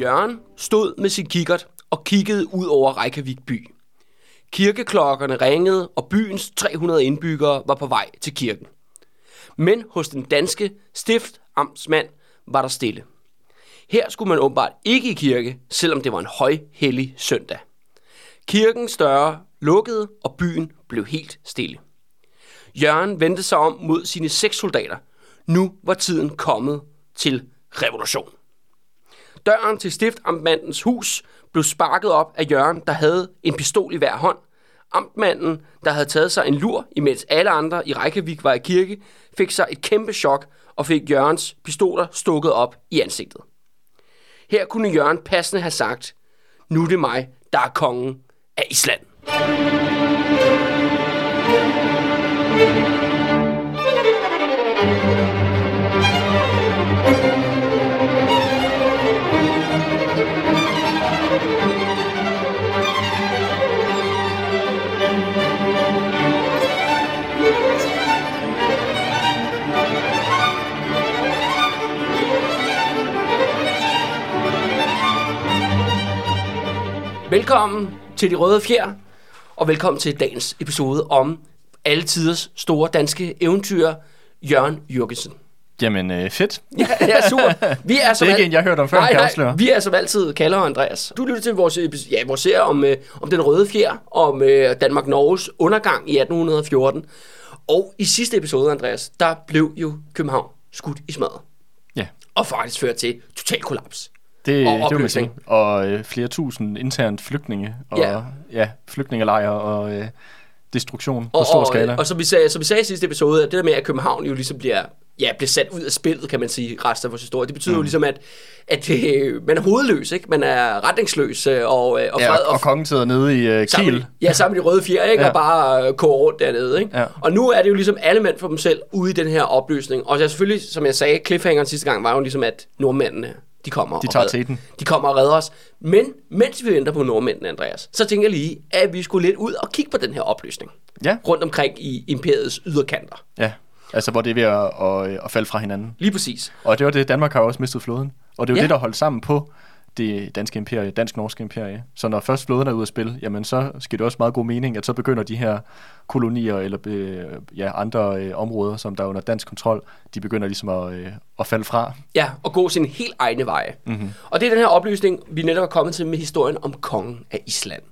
Jørgen stod med sin kikkert og kiggede ud over Reykjavik by. Kirkeklokkerne ringede, og byens 300 indbyggere var på vej til kirken. Men hos den danske stiftamtsmand var der stille. Her skulle man åbenbart ikke i kirke, selvom det var en højhellig søndag. Kirken større lukkede, og byen blev helt stille. Jørgen vendte sig om mod sine seks soldater. Nu var tiden kommet til revolution. Døren til stiftamtmandens hus blev sparket op af Jørgen, der havde en pistol i hver hånd. Amtmanden, der havde taget sig en lur, imens alle andre i Reykjavik var i kirke, fik sig et kæmpe chok og fik Jørgens pistoler stukket op i ansigtet. Her kunne Jørgen passende have sagt, nu er det mig, der er kongen af Island. Velkommen til De Røde Fjer, og velkommen til dagens episode om alle tiders store danske eventyr, Jørgen Jørgensen. Jamen, øh, fedt. Ja, ja, super. Vi er, som Det er ikke al- en, jeg har hørt om før, nej, kan nej, vi er som altid Kalle og Andreas. Du lytter til vores, ja, vores serie om, øh, om den røde fjer, om øh, Danmark-Norges undergang i 1814. Og i sidste episode, Andreas, der blev jo København skudt i smadret. Ja, Og faktisk ført til total kollaps. Det, Og det var med. Og øh, flere tusind internt flygtninge, og Ja. ja, flygtningelejre og øh, destruktion på Og, stor og, skala. og, og som, vi sagde, som vi sagde i sidste episode, at det der med, at København jo ligesom bliver, ja, bliver sat ud af spillet, kan man sige, resten af vores historie. Det betyder mm. jo ligesom, at, at øh, man er hovedløs, ikke? Man er retningsløs, øh, og, øh, og ja, og, og kongen sidder nede i øh, sammen, Kiel. Ja, sammen med de røde fjer, ikke? Ja. Og bare øh, koger rundt dernede, ikke? Ja. Og nu er det jo ligesom alle mænd for dem selv ude i den her opløsning. Og så selvfølgelig, som jeg sagde, cliffhangeren sidste gang var jo ligesom, at nordmændene, de kommer De og tager redder- teten. De kommer og redder os. Men mens vi venter på nordmændene, Andreas, så tænker jeg lige, at vi skulle lidt ud og kigge på den her opløsning. Ja, Rundt omkring i imperiets yderkanter. ja. Altså, hvor det er ved at, at, at falde fra hinanden. Lige præcis. Og det var det, Danmark har også mistet floden. Og det er jo ja. det, der holdt sammen på det danske imperie, dansk-norske imperie. Så når først floden er ude at spille, jamen så skal det også meget god mening, at så begynder de her kolonier eller øh, ja, andre øh, områder, som der er under dansk kontrol, de begynder ligesom at, øh, at falde fra. Ja, og gå sin helt egne veje. Mhm. Mm-hmm. Og det er den her opløsning, vi netop er kommet til med historien om kongen af Island.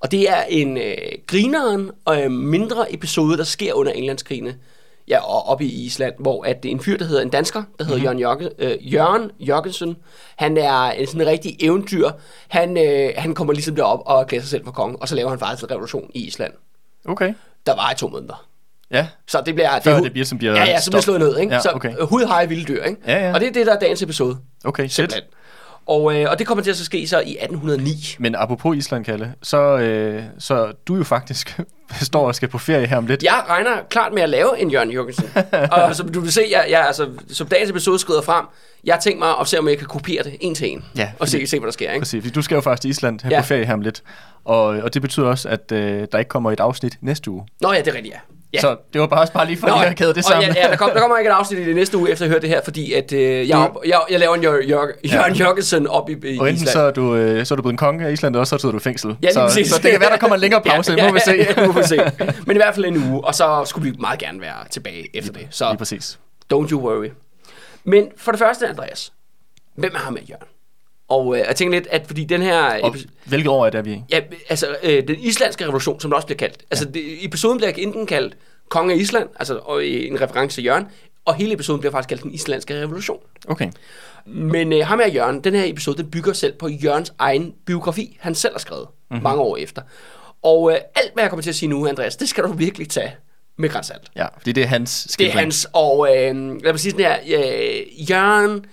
Og det er en øh, grineren og øh, mindre episode, der sker under Englandskrigene. Ja, og oppe i Island, hvor at det er en fyr, der hedder en dansker, der hedder mm-hmm. Jørgen, Jørge, øh, Jørgen Jørgensen. Han er en sådan rigtig eventyr. Han, øh, han kommer ligesom derop og klæder sig selv for konge, og så laver han faktisk en revolution i Island. Okay. Der var i to måneder. Ja, Så det bliver... Før hu- det bliver- som bliver Ja, ja, så bliver slået ned, ikke? Ja, så okay. øh, hud, hej, vilde dyr, ikke? Ja, ja. Og det er det, der er dagens episode. okay, shit. Simpelthen. Og, øh, og det kommer til at så ske så i 1809. Men apropos Island, Kalle, så, øh, så du jo faktisk står og skal på ferie her om lidt. Jeg regner klart med at lave en Jørgen Jørgensen. og som du vil se, jeg, jeg, altså, som dagens episode skrider frem, jeg tænkt mig at se, om jeg kan kopiere det en til en. Ja, og se, se, hvad der sker. Ikke? Præcis, fordi du skal jo faktisk til Island her ja. på ferie her om lidt. Og, og det betyder også, at øh, der ikke kommer et afsnit næste uge. Nå ja, det er rigtigt, ja. Ja. Så det var bare også bare lige for lige at kæde det sammen. Ja, ja der, kommer, der kommer ikke et afsnit i det næste uge, efter at høre det her, fordi at, øh, jeg, op, jeg, jeg laver en Jør, Jør, Jørgen Jørgensen op i, i og enten Island. så er, du, øh, så er du blevet en konge af Island, og så sidder du i fængsel. Ja, så, præcis. så det kan være, der kommer en længere pause, ja, må vi se. Ja, ja, må vi se. Men i hvert fald en uge, og så skulle vi meget gerne være tilbage efter det. Så Lige præcis. Don't you worry. Men for det første, Andreas, hvem er ham med Jørgen? Og øh, jeg tænker lidt, at fordi den her... Og hvilket år er det, er vi i? ja, altså, øh, den islandske revolution, som det også bliver kaldt. Altså, det, episoden bliver enten kaldt Konge af Island, altså og, en reference til Jørgen, og hele episoden bliver faktisk kaldt den islandske revolution. Okay. Men øh, ham er Jørgen, den her episode, den bygger selv på Jørgens egen biografi, han selv har skrevet Mhm. mm-hmm. mange år efter. Og øh, alt, hvad jeg kommer til at sige nu, Andreas, det skal du virkelig tage med grænsalt. Ja, fordi det er hans Det er skildring. hans, og øh, lad mig sige sådan her, øh, Jørgen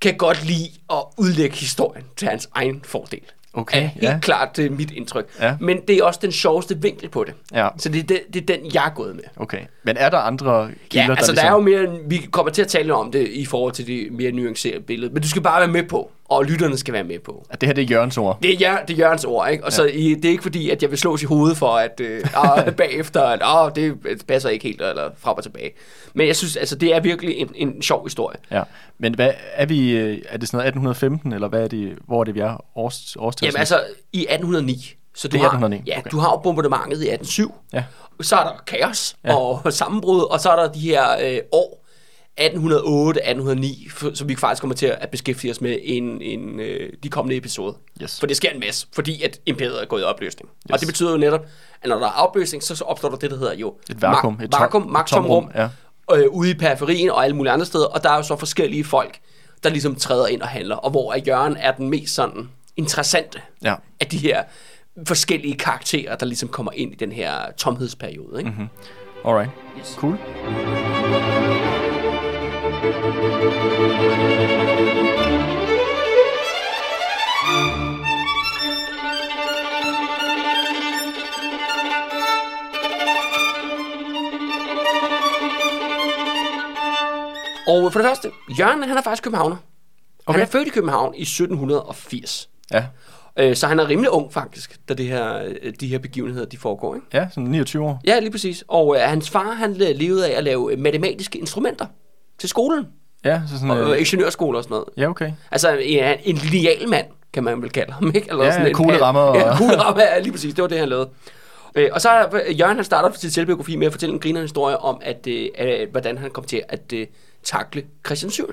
kan godt lide at udlægge historien til hans egen fordel. Okay, er helt ja. klart det er mit indtryk. Ja. Men det er også den sjoveste vinkel på det. Ja. Så det er, det, det er den, jeg er gået med. Okay. Men er der andre kilder, Ja, altså der der er jo ligesom... mere, vi kommer til at tale om det i forhold til det mere nuancerede billede, men du skal bare være med på, og lytterne skal være med på. At det her det er Jørgens ord. Det er, Jør, det er Jørgens ord, ikke? Og ja. så i, det er ikke fordi, at jeg vil slås i hovedet for, at øh, ah, bagefter, at ah, det passer ikke helt, eller frem og tilbage. Men jeg synes, altså, det er virkelig en, en sjov historie. Ja, men hvad, er vi, øh, er det sådan noget 1815, eller hvad er det, hvor er det, vi er års, årstal? Jamen altså, i 1809. Så du Det er har, 1809, Ja, okay. du har jo bombardementet i 1807. Ja. Så er der kaos Ja. ja. og sammenbrud, og så er der de her øh, år, 1808, 1809, for- som vi faktisk kommer til at beskæftige os med en, en, øh, de kommende episoder. Yes. For det sker en masse, fordi at imperiet er gået i opløsning. Yes. Og det betyder jo netop, at når der er opløsning, så, så opstår der det, der hedder jo Et vakuum, et tom- vakuum et magtomrum, tomrum, ja. øh, ude i periferien og alle mulige andre steder, og der er jo så forskellige folk, der ligesom træder ind og handler, og hvor Jørgen er den mest sådan interessante Ja. af de her forskellige karakterer, der ligesom kommer ind i den her tomhedsperiode. Ikke? Mm-hmm. Alright. Yes. Cool. Og for det første, Jørgen han er faktisk københavner. Okay. Han er født i København i 1780. Ja. Øh, Så han er rimelig ung faktisk, da det her, øh, de her begivenheder de foregår. Ikke? Ja, sådan 29 år. Ja, lige præcis. Og øh, hans far han levede af at lave matematiske instrumenter til skolen. Ja, så sådan... Og øh, Øh, ingeniørskole og sådan noget. ja, okay. Altså ja, en linealmand, kan man vel kalde ham, ikke? Eller Ja, en kuglerammer og- Ja, kuglerammer, ja, lige præcis. Det var det, han lavede. Øh, og så er der- Jørgen, han starter sit selvbiografi med at fortælle en grinerende historie om, at, øh, at, hvordan han kom til at øh, takle Christian 7.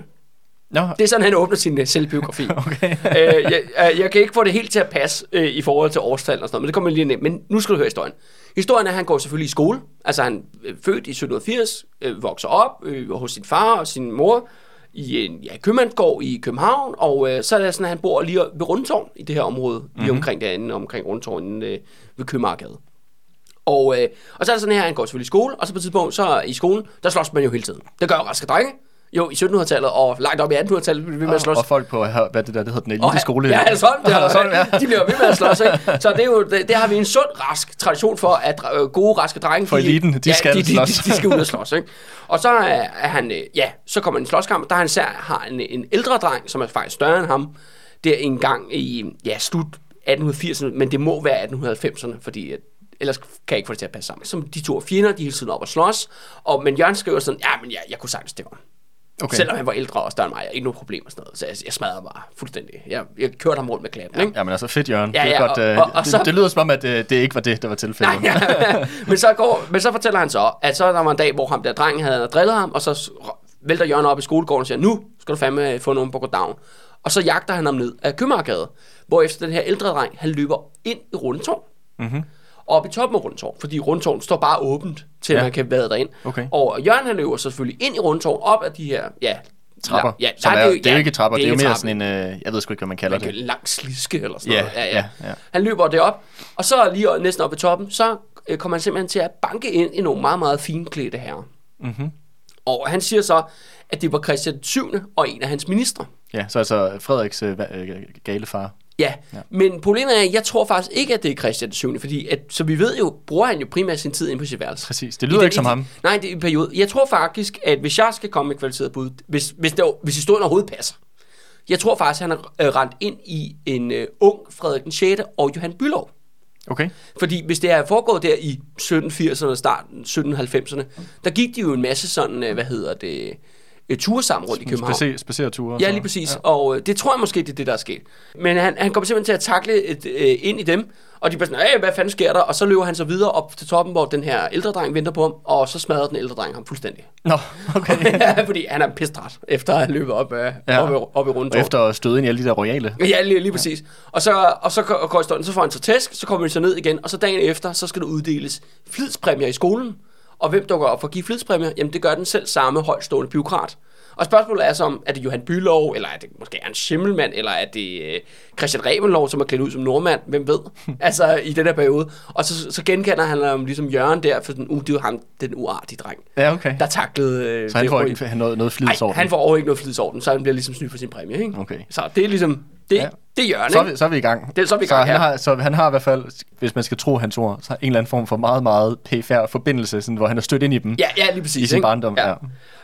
Nå, Det er sådan, han åbner sin øh, selvbiografi. okay. øh, jeg, øh, jeg kan ikke få det helt til at passe øh, i forhold til årstal og sådan noget, men det kommer lige ned. Men nu skal du høre historien. Historien er, at han går selvfølgelig i skole. Altså han er født i 1780, øh, vokser op øh, hos sin far og sin mor i en ja, købmandsgård i København, og øh, så er det sådan, at han bor lige ved Rundtårn i det her område, lige mm-hmm. omkring derinde, omkring Rundtårn øh, ved Købmagergade. Og, øh, og så er det sådan her, han går selvfølgelig i skole, og så på et tidspunkt, så i skolen, der slås man jo hele tiden. Det gør jo raske drenge. Jo, i 1700-tallet og langt op i 1800-tallet vil man slås. Og folk på, hvad det der, det hedder den elite skole. Ja, altså, det er Aldersholm, ja. De bliver ved med at slås, ikke? Så det, er jo, det, det har vi en sund, rask tradition for, at øh, gode, raske drenge... For eliten, de skal de, de, slås. De, de, skal ud og slås, ikke? Og så er, er han... øh, Ja, så kommer en slåskamp, der han især har en, en ældre dreng, som er faktisk større end ham. Det er en gang i ja, slut 1880'erne, men det må være 1890'erne, fordi at, ellers kan jeg ikke få det til at passe sammen. Som de to er fjender, de hele tiden op og slås. Og, men Jørgen skriver sådan, ja, men jeg, jeg kunne sagtens det var. Okay. Selvom han var ældre og større end mig, jeg ikke nogen problemer og sådan noget. Så jeg, jeg smadrede bare fuldstændig. Jeg, jeg kørte ham rundt med klatten, ikke? Jamen altså fedt, Jørgen. Ja, det, er ja, godt, og- øh, og- og det, så- det, lyder som om, at øh, det ikke var det, der var tilfældet. Nej, ja. men, så går, men så fortæller han så, at så der var en dag, hvor ham der drengen havde drillet ham, og så vælter Jørgen op i skolegården og siger, nu skal du fandme få nogen på down. Og så jagter han ham ned af Købmagergade, hvor efter den her ældre dreng, han løber ind i Rundetårn. Mhm. Op i toppen af Rundetårn, fordi Rundetårn står bare åbent, til ja. Ja. man kan vade derind. Okay. Og Jørgen han løber selvfølgelig ind i Rundetårn, op af de her, ja, Trapper. Ja, Som nej, er, det er jo ikke trapper, det er jo ikke mere trapper. sådan en, øh, jeg ved sgu ikke, hvad man kalder Man det. lang sliske eller sådan Ja, noget. Ja, ja. ja, ja. Han løber det op, og så lige næsten op i toppen, så øh, kommer han simpelthen til at banke ind i nogle meget, meget finklædte herrer. Mhm. Og han siger så, at det var Christian 7. og en af hans ministre. Ja, så altså Frederiks øh, øh, gale far. Ja, ja, men problemet er, at jeg tror faktisk ikke, at det er Christian 7. Fordi, at, så vi ved jo, bruger han jo primært sin tid inde på sit værelse. Præcis, det lyder den- ikke som ham. Nej, det er en periode. Jeg tror faktisk, at hvis jeg skal komme med kvalificeret bud, hvis, hvis, der, hvis historien overhovedet passer, jeg tror faktisk, at han har øh, rendt ind i en øh, ung Frederik den 6. og Johan Bylov. Okay. Fordi hvis det er foregået der i 1780'erne og starten 1790'erne, der gik de jo en masse sådan, øh, hvad hedder det, øh, ture sammen rundt i København. Spacer, spacerture. og Ja, lige præcis. Ja. Og øh, det tror jeg måske, det er det, der er sket. Men han, han kommer simpelthen til at takle et, øh, ind i dem, og de bliver sådan, "Hey, hvad fanden sker der? Og så løber han så videre op til toppen, hvor den her ældre dreng venter på ham, og så smadrer den ældre dreng ham fuldstændig. Nå, okay. ja, fordi han er pistret, efter at have løbet op, øh, Ja. ja. op, i- op i Og rundtårn. efter at støde ind i alle de der royale. Ja, lige, lige præcis. Og så, og så går går historien, så får han så tæsk, så kommer han så ned igen, og så dagen efter, så skal der uddeles flidspræmier i skolen. Og hvem dukker op for at give flidspræmier? Jamen, det gør den selv samme højtstående byråkrat. Og spørgsmålet er så, om er det Johan Bylov, eller er det måske Ernst Schimmelmann, eller er det øh, Christian Revenlov, som er klædt ud som nordmand? Hvem ved? altså, i den her periode. Og så, så genkender han ham ligesom Jørgen der, for den, uh, det er jo ham, den uartige dreng, Ja, okay. der taklede... Øh, Så han det får ikke noget, noget Nej, flidsorden. han får overhovedet ikke noget flidsorden, så han bliver ligesom snydt for sin præmie, ikke? Okay. Så det er ligesom Det, Ja. ja. det gør han, Så er, vi, så er vi i gang. Det- så er vi i så gang, han ja. har, så han har i hvert fald, hvis man skal tro hans ord, så har en eller anden form for meget, meget pæfærd forbindelse, sådan, hvor han er stødt ind i dem Ja, ja, lige præcis. i sin ikke? barndom. Ja.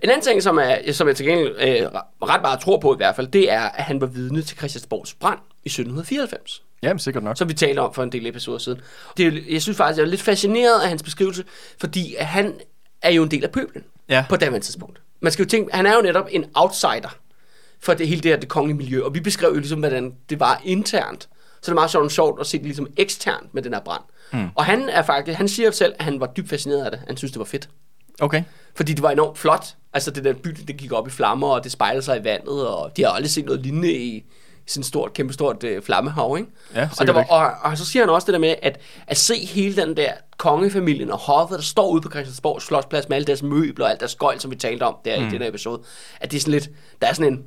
En anden ting, som, er, som jeg til gengæld øh, ret meget tror på i hvert fald, det er, at han var vidne til Christiansborgs brand i 1794. Jamen, sikkert nok. som vi talte om for en del episoder siden. Det er, jeg synes faktisk, jeg er lidt fascineret af hans beskrivelse, fordi han er jo en del af pøblen Ja. på daværende tidspunkt. Man skal jo tænke, han er jo netop en outsider for det hele det her det kongelige miljø, og vi beskrev jo ligesom, hvordan det var internt. Så det er meget sjovt, sjovt at se det ligesom eksternt med den her brand. Mm. Og han er faktisk, han siger selv, at han var dybt fascineret af det. Han synes, det var fedt. Okay. Fordi det var enormt flot. Altså det der by, det gik op i flammer, og det spejlede sig i vandet, og de har aldrig set noget lignende i sådan et stort, kæmpestort øh, flammehav, ikke? Ja, og, der var, og, og, så siger han også det der med, at, at se hele den der kongefamilien og hoffet, der står ude på Christiansborg Slotsplads med alle deres møbler og alt deres skøjl, som vi talte om der mm. i den her episode, at det er sådan lidt, der er sådan en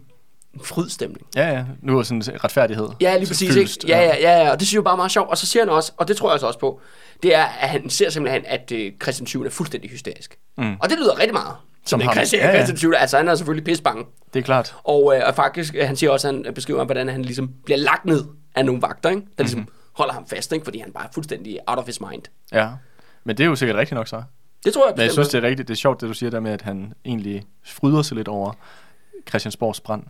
frydstemning. Ja, ja. Nu er sådan retfærdighed. Ja, lige præcis. Ikke? Ja, ja, ja, ja, og det synes jeg jo bare er meget sjovt. Og så siger han også, og det tror jeg altså også på, det er, at han ser simpelthen, at øh, Christian 7. er fuldstændig hysterisk. Mm. Og det lyder rigtig meget. Som ham. Christian, Ja, ja. Christian 7. Altså, han er selvfølgelig pissebange. Det er klart. Og, øh, og faktisk, øh, han siger også, at han beskriver, hvordan han ligesom bliver lagt ned af nogle vagter, ikke? der ligesom mm-hmm. holder ham fast, ikke? fordi han bare er fuldstændig out of his mind. Ja. Men det er jo sikkert rigtigt nok så. Det tror jeg Men jeg synes, det er rigtigt. Det er sjovt, det du siger der med, at han egentlig fryder sig lidt over Christiansborgs brand.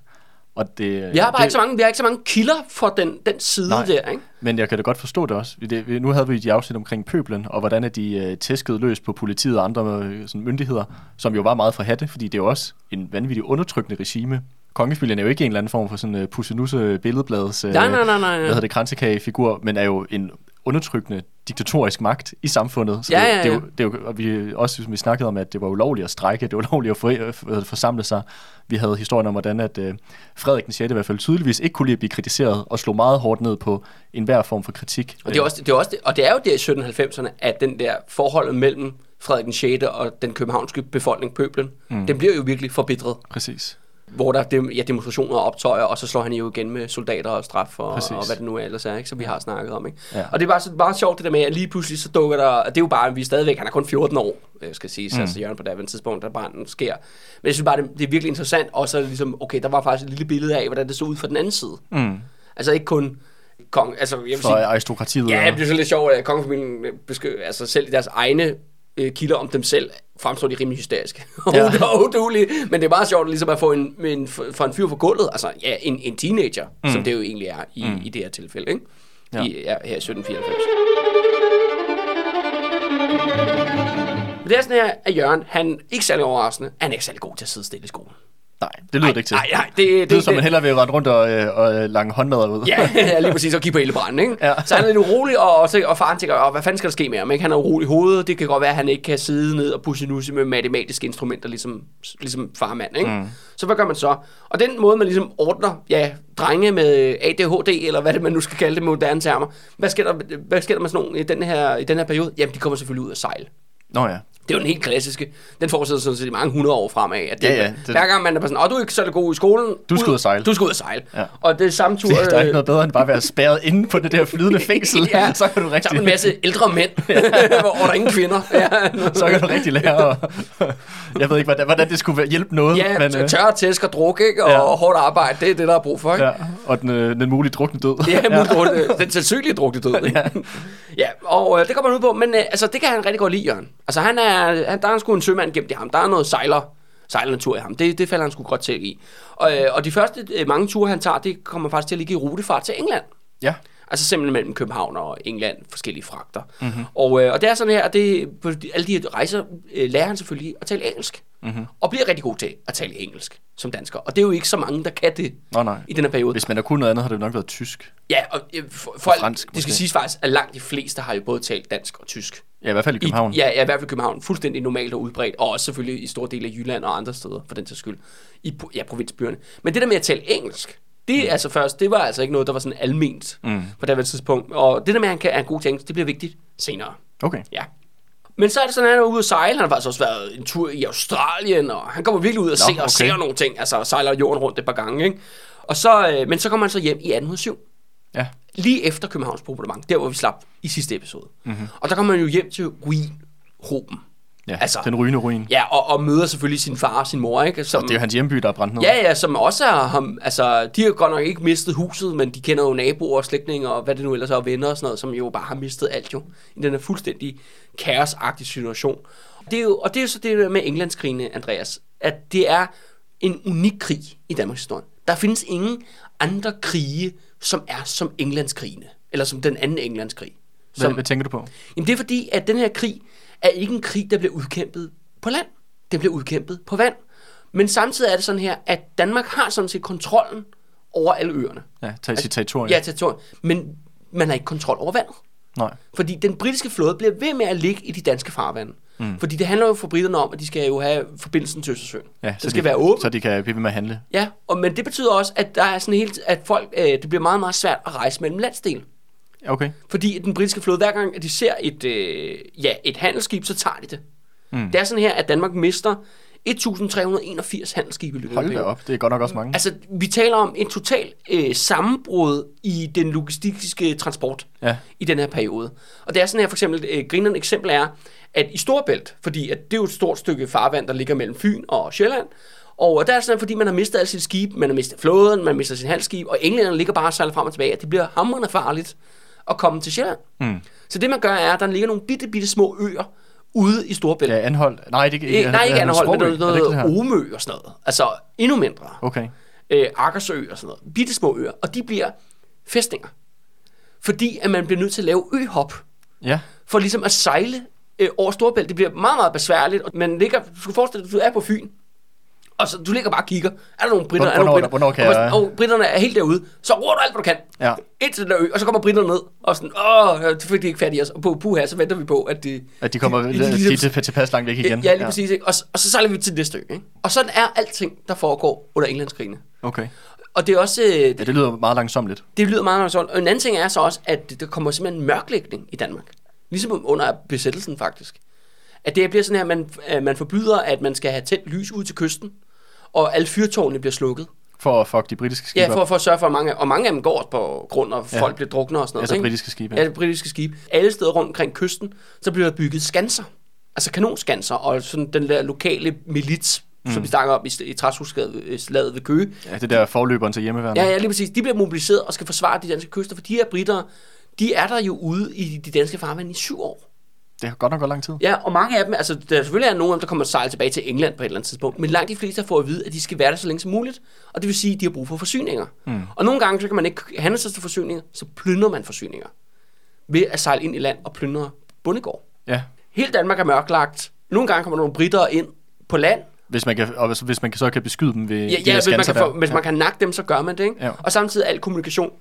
Og det, vi har bare det, ikke så mange, vi har ikke så mange kilder for den, den side Nej. der, ikke? Men jeg kan da godt forstå det også. Det, nu havde vi de afsnit omkring pøblen, og hvordan at de øh, tæskede løs på politiet og andre øh, sådan, myndigheder, som jo var meget fra hatte, fordi det er jo også en vanvittig undertrykkende regime. Kongefamilien er jo ikke en eller anden form for sådan uh, pussenusse billedbladets uh, Nej, nej, nej, nej. hvad hedder det, kransekagefigur, men er jo en undertrykkende diktatorisk magt i samfundet. Så Ja, det, ja, det, ja. det er jo, og vi også som vi snakkede om, at det var ulovligt at strække, det var ulovligt at for, øh, forsamle sig. Vi havde historien om, hvordan at, øh, Frederik den 6. i hvert fald tydeligvis ikke kunne lide at blive kritiseret, og slog meget hårdt ned på enhver form for kritik. Og det er, også, det er også det, og det er jo der i 1790'erne, at den der forholdet mellem Frederik den 6. og den københavnske befolkning, pøblen, mm. den bliver jo virkelig forbitret. Præcis. Hvor der er ja, demonstrationer og optøjer, og så slår han jo igen med soldater og straf og, Præcis. og hvad det nu ellers er, ikke, som vi har snakket om. Ikke? Ja. Og det er bare, så, bare sjovt det der med, at lige pludselig så dukker der, og det er jo bare, vi er stadigvæk, han er kun 14 år, øh, skal sige, mm. altså Jørgen på det tidspunkt, da branden sker. Men jeg synes bare, det, det er virkelig interessant, og så ligesom, okay, der var faktisk et lille billede af, hvordan det så ud fra den anden side. Mm. Altså ikke kun kong, altså jeg vil For sige, aristokratiet. Ja, det er så lidt sjovt, at kongefamilien beskriver, altså selv i deres egne øh, kilder om dem selv, fremstår de rimelig hysteriske. Ja. Og udulige. Men det er meget sjovt ligesom at få en, en, for en fyr på gulvet, altså ja, en, en teenager, mm. som det jo egentlig er i, mm. i det her tilfælde, ikke? Ja. I, ja, her i 1794. Men det er sådan her, at Jørgen, han ikke særlig overraskende, han er ikke særlig god til at sidde stille i skolen. Nej, det lyder det ikke til. Nej, nej, det, det, det, det, som man hellere vil rette rundt og, øh, og øh, lange håndmadder ud. Ja, lige præcis, og kigge på ildebranden, ikke? Ja. Så han er lidt urolig, og, og, og faren tænker, "Åh, hvad fanden skal der ske med ham? Ikke? Han er urolig i hovedet, det kan godt være, at han ikke kan sidde ned og pusse nusse med matematiske instrumenter, ligesom, ligesom farmand, ikke? Mm. Så hvad gør man så? Og den måde, man ligesom ordner, ja, drenge med ADHD, eller hvad det man nu skal kalde det med moderne termer, hvad sker der, hvad sker der med sådan nogle i den her, i den her periode? Jamen, de kommer selvfølgelig ud af sejl. Nå ja. Det er jo den helt klassiske. Den fortsætter sådan set i mange hundrede år fremad. At det, Ja, ja, det- Hver gang man er bare sådan, åh, du er ikke så god i skolen. Du skal ud at sejle." Du skal ud at sejle. Ja. Og det er samme tur... Det, der er øh, ikke noget bedre end bare at være spærret inde på det der flydende fængsel. Ja, så kan du rigtig, Sammen en masse ældre mænd, hvor der er ingen kvinder. Ja, så kan du rigtig lære Jeg ved ikke, hvordan, hvordan det skulle hjælpe noget. ja men, øh, tørre tæsk og druk, ikke? Og Ja. hårdt arbejde, det er det, der er brug for, ikke? ja, og den, øh, den mulige drukne død. Ja. den sandsynlige drukne død. Ikke? Ja. ja, og øh, det kommer man ud på, men øh, altså, det kan han rigtig godt lide, Jørgen. Altså, han er, han, der er sgu en sømand gemt i ham. Der er noget sejler, sejlernatur i ham. Det, det falder han sgu godt til i. Og, øh, og de første øh, mange ture, han tager, det kommer faktisk til at ligge i rutefart til England. Ja. Altså simpelthen mellem København og England, forskellige fragter. Mm-hmm. Og, øh, og det er sådan her, at det, på alle de rejser øh, lærer han selvfølgelig at tale engelsk. Mm-hmm. Og bliver rigtig god til at tale engelsk som dansker. Og det er jo ikke så mange, der kan det Nå, nej. i den her periode. Hvis man har kunnet noget andet, har det nok været tysk. Ja, og øh, for, for, fransk, det skal måske. siges faktisk, at langt de fleste har jo både talt dansk og tysk. Ja, i hvert fald i København. I, ja, ja, i hvert fald i København. Fuldstændig normalt og udbredt. Og også selvfølgelig i store dele af Jylland og andre steder, for den til skyld. I ja, provinsbyerne. Men det der med at tale engelsk, det, mm. altså først, det var altså ikke noget, der var sådan alment mm. på det tidspunkt. Og det der med, at han kan, er en god engelsk, det bliver vigtigt senere. Okay. Ja. Men så er det sådan, at han er ude at sejle. Han har faktisk også været en tur i Australien, og han kommer virkelig ud og Nå, ser og okay. ser nogle ting. Altså sejler jorden rundt et par gange, ikke? Og så, øh, men så kommer han så hjem i 1807 Ja. lige efter Københavns bombardement, der hvor vi slap i sidste episode. Mm-hmm. Og der kommer man jo hjem til ruinhoben. Ja, altså, den rygende ruin. Ja, og, og møder selvfølgelig sin far og sin mor, ikke? Som, og det er jo hans hjemby, der er brændt ned. Ja, ja, som også er ham, altså, de har godt nok ikke mistet huset, men de kender jo naboer og slægtninge og hvad det nu ellers er, og venner og sådan noget, som jo bare har mistet alt jo, i den her fuldstændig kaosagtige situation. Det er jo, og det er jo så det med Englandskrigene, Andreas, at det er en unik krig i Danmarks historie. Der findes ingen andre krige, som er som Englandskrigene, eller som den anden Englandskrig. Som, hvad, hvad tænker du på? Jamen det er fordi, at den her krig er ikke en krig, der bliver udkæmpet på land. Den bliver udkæmpet på vand. Men samtidig er det sådan her, at Danmark har sådan set kontrollen over alle øerne. Ja, tage sit territorium. Ja, territorium. Men man har ikke kontrol over vandet. Nej. Fordi den britiske flåde bliver ved med at ligge i de danske farvande. Mm. Fordi det handler jo for britterne om, at de skal jo have forbindelsen til Østersøen. Ja, så det skal de, være åbent. Så de kan blive ved med at handle. Ja, og, men det betyder også, at der er sådan helt, at folk, øh, det bliver meget, meget svært at rejse mellem landsdel. Okay. Fordi den britiske flåde, hver gang at de ser et, øh, ja, et handelsskib, så tager de det. Mm. Det er sådan her, at Danmark mister 1381 handelsskibe i løbet Hold da op, det er godt nok også mange. Altså, vi taler om en total øh, sammenbrud i den logistiske transport Ja. i den her periode. Og det er sådan her, for eksempel, et grinerende eksempel er, at i Storbælt, fordi at det er jo et stort stykke farvand, der ligger mellem Fyn og Sjælland, og der er sådan, fordi man har mistet alle sine skibe, man har mistet flåden, man har mistet sin handelsskib, og englænderne ligger bare og sejler frem og tilbage, at det bliver hammerende farligt at komme til Sjælland. Mm. Så det man gør er, at der ligger nogle bitte, bitte små øer ude i Storbælt. Ja, Anhold. Nej, det Ikke, nej, ikke Anhold, men noget, noget, noget Omø og sådan noget. Altså endnu mindre. Okay. Øh, Akersø og sådan noget. Bitte små øer. Og de bliver fæstninger. Fordi at man bliver nødt til at lave øhop. Ja. For ligesom at sejle øh, over Storbælt. Det bliver meget, meget besværligt. Og man ligger, du skal forestille dig, at du er på Fyn. Og så du ligger bare og kigger. Er der nogle britter? Hvornår- er der nogle hvornår britter? kan jeg- og, og britterne er helt derude. Så roer du alt, hvad du kan. Ja. Ind til den der ø. Og så kommer britterne ned. Og sådan, åh, det fik de ikke fat i os. Og på puha, så venter vi på, at de... At de kommer de, de, de, de, de, tilpas langt væk igen. Ja, lige ja. præcis. Ikke? Og, og så sejler vi til næste ø. Ikke? Og sådan er alting, der foregår under Englandskrigene. Okay. Og det er også... øh, Ja, det lyder meget langsomt. Det lyder meget, sådan. Og en anden ting er så også, at der kommer simpelthen en mørklægning i Danmark. Ligesom under besættelsen faktisk. At det bliver sådan her, at man, at man forbyder, at man skal have tændt lys ud til kysten, og alle fyrtårnene bliver slukket. For at fuck de britiske skibe Ja, for, for at sørge for, at mange, og mange af dem går på grund af, at Ja. folk bliver druknet og sådan noget. Altså ikke? britiske skibe. Ja, det britiske skib. Alle steder rundt omkring kysten, så bliver der bygget skanser. Altså kanonskanser, og sådan den der lokale milits, mm. som vi snakker om i, i træshuslaget ved Køge. Ja, det der forløberen til hjemmeværnet. Ja, ja, lige præcis. De bliver mobiliseret og skal forsvare de danske kyster, for de her britter, de er der jo ude i de danske farvande i syv år. Det har godt nok gået lang tid. Ja, og mange af dem, altså der er selvfølgelig er nogle af dem, der kommer at sejle tilbage til England på et eller andet tidspunkt, men langt de fleste får at vide, at de skal være der så længe som muligt, og det vil sige, at de har brug for forsyninger. Mm. Og nogle gange, så kan man ikke handle sig til forsyninger, så plyndrer man forsyninger ved at sejle ind i land og plyndre bondegård. Ja. Hele Danmark er mørklagt. Nogle gange kommer der nogle britter ind på land, Hvis man, kan, og hvis, man kan, så kan beskyde dem ved Ja, de ja hvis, man kan, der. hvis man kan nakke dem, så gør man det. Ikke? Ja. Og samtidig al kommunikation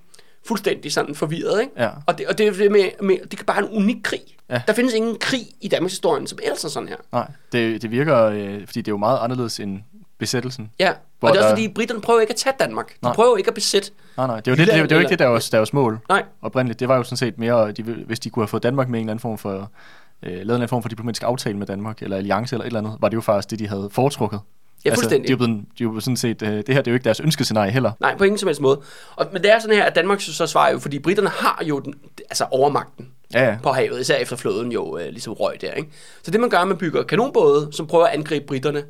fuldstændig sådan forvirret. Ikke? Ja. Og, det, og det, er det med, med, det kan bare en unik krig. Ja. Der findes ingen krig i Danmarks historie, som ellers er sådan her. Nej, det, det virker, øh, fordi det er jo meget anderledes end besættelsen. Ja, og det er også fordi, britterne prøver ikke at tage Danmark. De Nej. prøver ikke at besætte. Nej, nej, det er jo, det, det, er det er jo ikke det, der var deres mål Nej, oprindeligt. Det var jo sådan set mere, de, hvis de kunne have fået Danmark med en eller anden form for, øh, lavet en eller anden form for diplomatisk aftale med Danmark, eller alliance eller et eller andet, var det jo faktisk det, de havde foretrukket. Ja, fuldstændig. Altså, de er jo blevet, de er jo sådan set, øh, det her det er jo ikke deres ønskescenarie heller. Nej, på ingen som helst måde. Og, men det er sådan her, at Danmark så svarer jo, fordi britterne har jo den, altså overmagten Ja, ja. på havet, især efter flåden jo øh, ligesom røg der. Ikke? Så det man gør, man bygger kanonbåde, som prøver at angribe britterne,